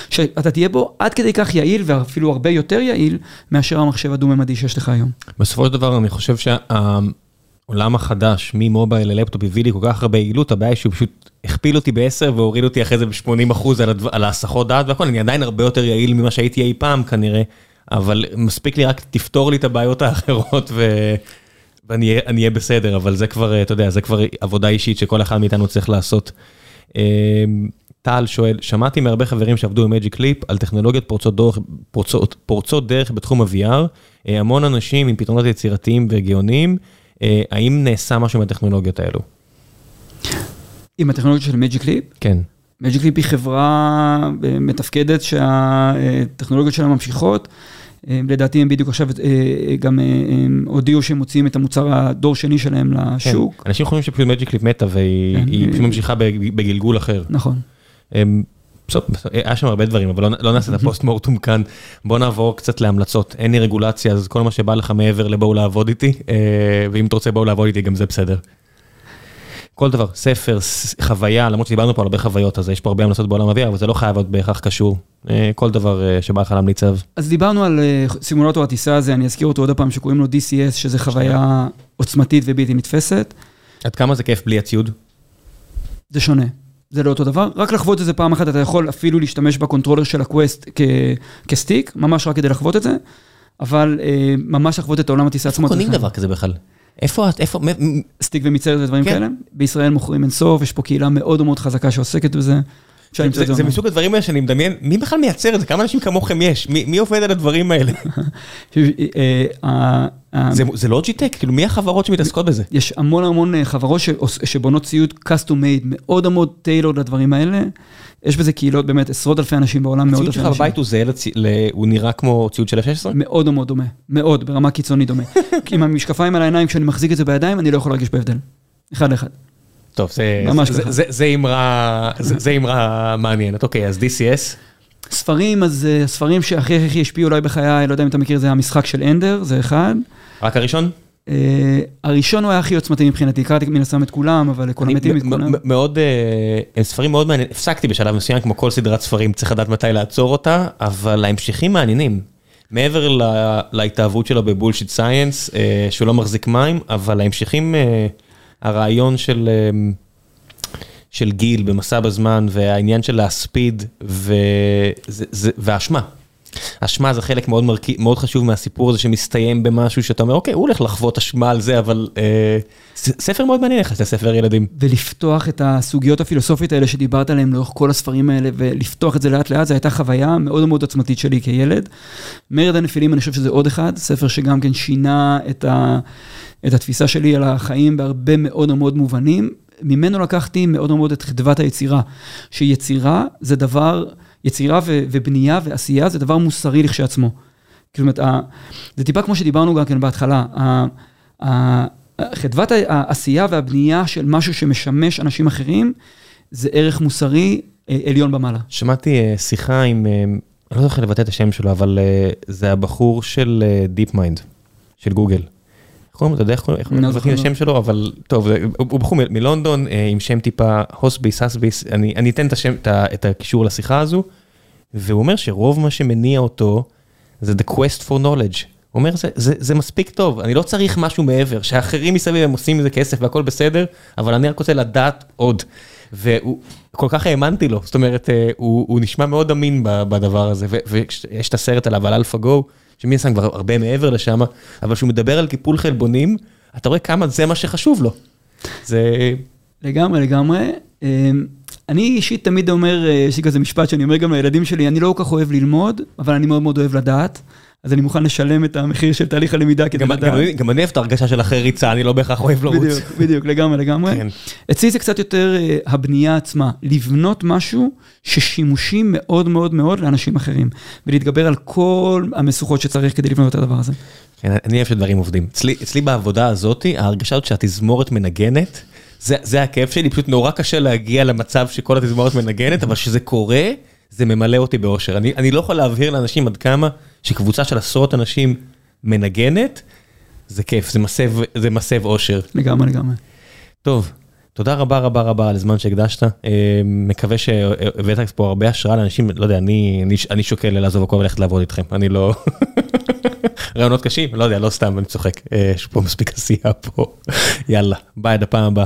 שאתה תהיה בו עד כדי כך יעיל ואפילו הרבה יותר יעיל מאשר המחשב הדו-ממדי שיש לך היום. בסופו של דבר אני חושב שה... העולם החדש, מ mobile ללפטופ, הביא לי כל כך הרבה יעילות, הבעיה היא שהוא פשוט הכפיל אותי ב-10 והוריד אותי אחרי זה ב-80% על, על ההסחות דעת והכל, אני עדיין הרבה יותר יעיל ממה שהייתי אי פעם כנראה, אבל מספיק לי רק תפתור לי את הבעיות האחרות ו... ואני אהיה בסדר, אבל זה כבר, אתה יודע, זה כבר עבודה אישית שכל אחד מאיתנו צריך לעשות. אמ, טל שואל, שמעתי מהרבה חברים שעבדו עם Magic Leap על טכנולוגיות פורצות דרך, פורצות, פורצות דרך בתחום ה-VR, אה, המון אנשים עם פתרונות יצירתיים וגאוניים, אה, האם נעשה משהו מהטכנולוגיות האלו? עם הטכנולוגיות של Magic Leap? כן. Magic Leap היא חברה אה, מתפקדת שהטכנולוגיות שלה ממשיכות. לדעתי הם בדיוק עכשיו גם הודיעו שהם מוציאים את המוצר הדור שני שלהם לשוק. כן. אנשים חושבים שפשוט Magic Leap מתה והיא כן. פשוט ממשיכה בגלגול אחר. נכון. היה שם הרבה דברים, אבל לא, לא נעשה את ה post mortem כאן. בוא נעבור קצת להמלצות. אין לי רגולציה, אז כל מה שבא לך מעבר לבואו לעבוד איתי, אה, ואם אתה רוצה בואו לעבוד איתי, גם זה בסדר. כל דבר, ספר, חוויה, למרות שדיברנו פה על הרבה חוויות, אז יש פה הרבה המלצות בעולם ה-VR, אבל זה לא חייב להיות בהכרח קשור. אה, כל דבר אה, שבא לך להמליץ עליו. אז דיברנו על סימולטור הטיסה הזה, אני אזכיר אותו עוד פעם, שקוראים לו DCS, שזה חוויה עוצמתית ובלתי נתפסת. עד כמה זה כיף בלי הציוד? זה שונה. זה לא אותו דבר, רק לחוות את זה פעם אחת, אתה יכול אפילו להשתמש ב controller של ה Quest כ stick, ממש רק כדי לחוות את זה, אבל אה, ממש לחוות את העולם הטיסה עצמו. קונים דבר כזה בכלל? איפה את, איפה? stick ומצערת ודברים כן. כאלה. בישראל מוכרים אינסוף, יש פה קהילה מאוד מאוד חזקה שעוסקת בזה. זה מסוג הדברים האלה שאני מדמיין, מי בכלל מייצר את זה? כמה אנשים כמוכם יש? מי עובד על הדברים האלה? אה, זה לוג'יטק? כאילו מי החברות שמתעסקות בזה? יש המון המון אה, חברות שבונות ציוד custom made, מאוד מאוד טיילור לדברים האלה. יש בזה קהילות, באמת, עשרות אלפי אנשים בעולם, מאות אלפי אנשים. הציוד שלך בבית הוא זהה, הוא נראה כמו ציוד של F-16? מאוד מאוד דומה, מאוד, ברמה קיצונית דומה. עם המשקפיים על העיניים, כשאני מחזיק את זה בידיים, אני לא יכול להרגיש בהבדל. אחד לאחד. טוב, זה אמרה מעניינת. אוקיי, אז DCS? ספרים, אז אה, הספרים שהכי הכי השפיעו אולי בחיי, לא יודע אם אתה מכיר, זה המשחק של אנדר, זה אחד. רק הראשון? Uh, הראשון הוא היה הכי עוצמתי מבחינתי, קראתי מן הסתם את כולם, אבל כל המתים את כולם. מאוד, הם ספרים מאוד מעניינים, הפסקתי בשלב מסוים, כמו כל סדרת ספרים, צריך לדעת מתי לעצור אותה, אבל ההמשכים מעניינים. מעבר להתאהבות שלו בבולשיט סייאנס, שהוא לא מחזיק מים, אבל ההמשכים... הרעיון של, של גיל במסע בזמן והעניין של להספיד והאשמה. אשמה זה חלק מאוד, מרכי, מאוד חשוב מהסיפור הזה שמסתיים במשהו שאתה אומר, אוקיי, הוא הולך לחוות אשמה על זה, אבל אה, ספר מאוד מעניין לך, זה ספר ילדים. ולפתוח את הסוגיות הפילוסופיות האלה שדיברת עליהן לאורך כל הספרים האלה, ולפתוח את זה לאט לאט, זו הייתה חוויה מאוד מאוד עוצמתית שלי כילד. מרד הנפילים, אני חושב שזה עוד אחד, ספר שגם כן שינה את ה... את התפיסה שלי על החיים בהרבה מאוד מאוד מובנים. ממנו לקחתי מאוד מאוד את חדוות היצירה, שיצירה זה דבר, יצירה ו- ובנייה ועשייה זה דבר מוסרי לכשעצמו. זאת אומרת, זה טיפה כמו שדיברנו גם כן בהתחלה, חדוות העשייה והבנייה של משהו שמשמש אנשים אחרים, זה ערך מוסרי אה, עליון במעלה. שמעתי אה, שיחה עם, אה, אני לא זוכר לבטא את השם שלו, אבל זה הבחור של DeepMind, של גוגל. אתה יודע איך קוראים לו, את השם שלו, אבל טוב, הוא בחור מלונדון אה, עם שם טיפה הוסביס, הסאביס, אני אתן את הקישור לשיחה הזו, והוא אומר שרוב מה שמניע אותו זה the quest for knowledge. הוא אומר, זה מספיק טוב, אני לא צריך משהו מעבר, שאחרים מסביב הם עושים מזה כסף והכל בסדר, אבל אני רק רוצה לדעת עוד. וכל כך האמנתי לו, זאת אומרת, אה, הוא נשמע מאוד אמין בדבר הזה, ויש את הסרט עליו, על AlphaGo. שמן הסתם כבר הרבה מעבר לשם, אבל כשהוא מדבר על קיפול חלבונים, אתה רואה כמה זה מה שחשוב לו. זה... לגמרי, לגמרי. אמ, אני אישית תמיד אומר, אה, יש לי כזה משפט שאני אומר גם לילדים שלי, אני לא כל כך אוהב ללמוד, אבל אני מאוד מאוד אוהב לדעת. אז אני מוכן לשלם את המחיר של תהליך הלמידה כדי לדעת. גם אני אוהב את ההרגשה של אחרי ריצה, אני לא בהכרח אוהב לרוץ. בדיוק, בדיוק, לגמרי, לגמרי. כן. אצלי זה קצת יותר אה, הבנייה עצמה, לבנות משהו ששימושי מאוד מאוד מאוד לאנשים אחרים, ולהתגבר על כל המשוכות שצריך כדי לבנות את הדבר הזה. כן, אני אוהב שדברים עובדים. אצלי בעבודה הזאת, ההרגשה הזאת שהתזמורת מנגנת, זה הכאב שלי, פשוט נורא קשה להגיע למצב שכל התזמורת מנגנת, אבל כשזה קורה, זה ממלא אותי באושר. אני לא יכול להבהיר לאנשים עד כמה שקבוצה של עשרות אנשים מנגנת, זה כיף, זה מסב, זה מסב אושר. לגמרי, לגמרי. טוב, תודה רבה רבה רבה על הזמן שהקדשת. אה, מקווה שהבאת פה הרבה השראה לאנשים, לא יודע, אני, אני, אני שוקל לעזוב הכל וללכת לעבוד איתכם, אני לא... רעיונות קשים, לא יודע, לא סתם, אני צוחק, יש פה מספיק עשייה פה. יאללה, ביי עד הפעם הבאה.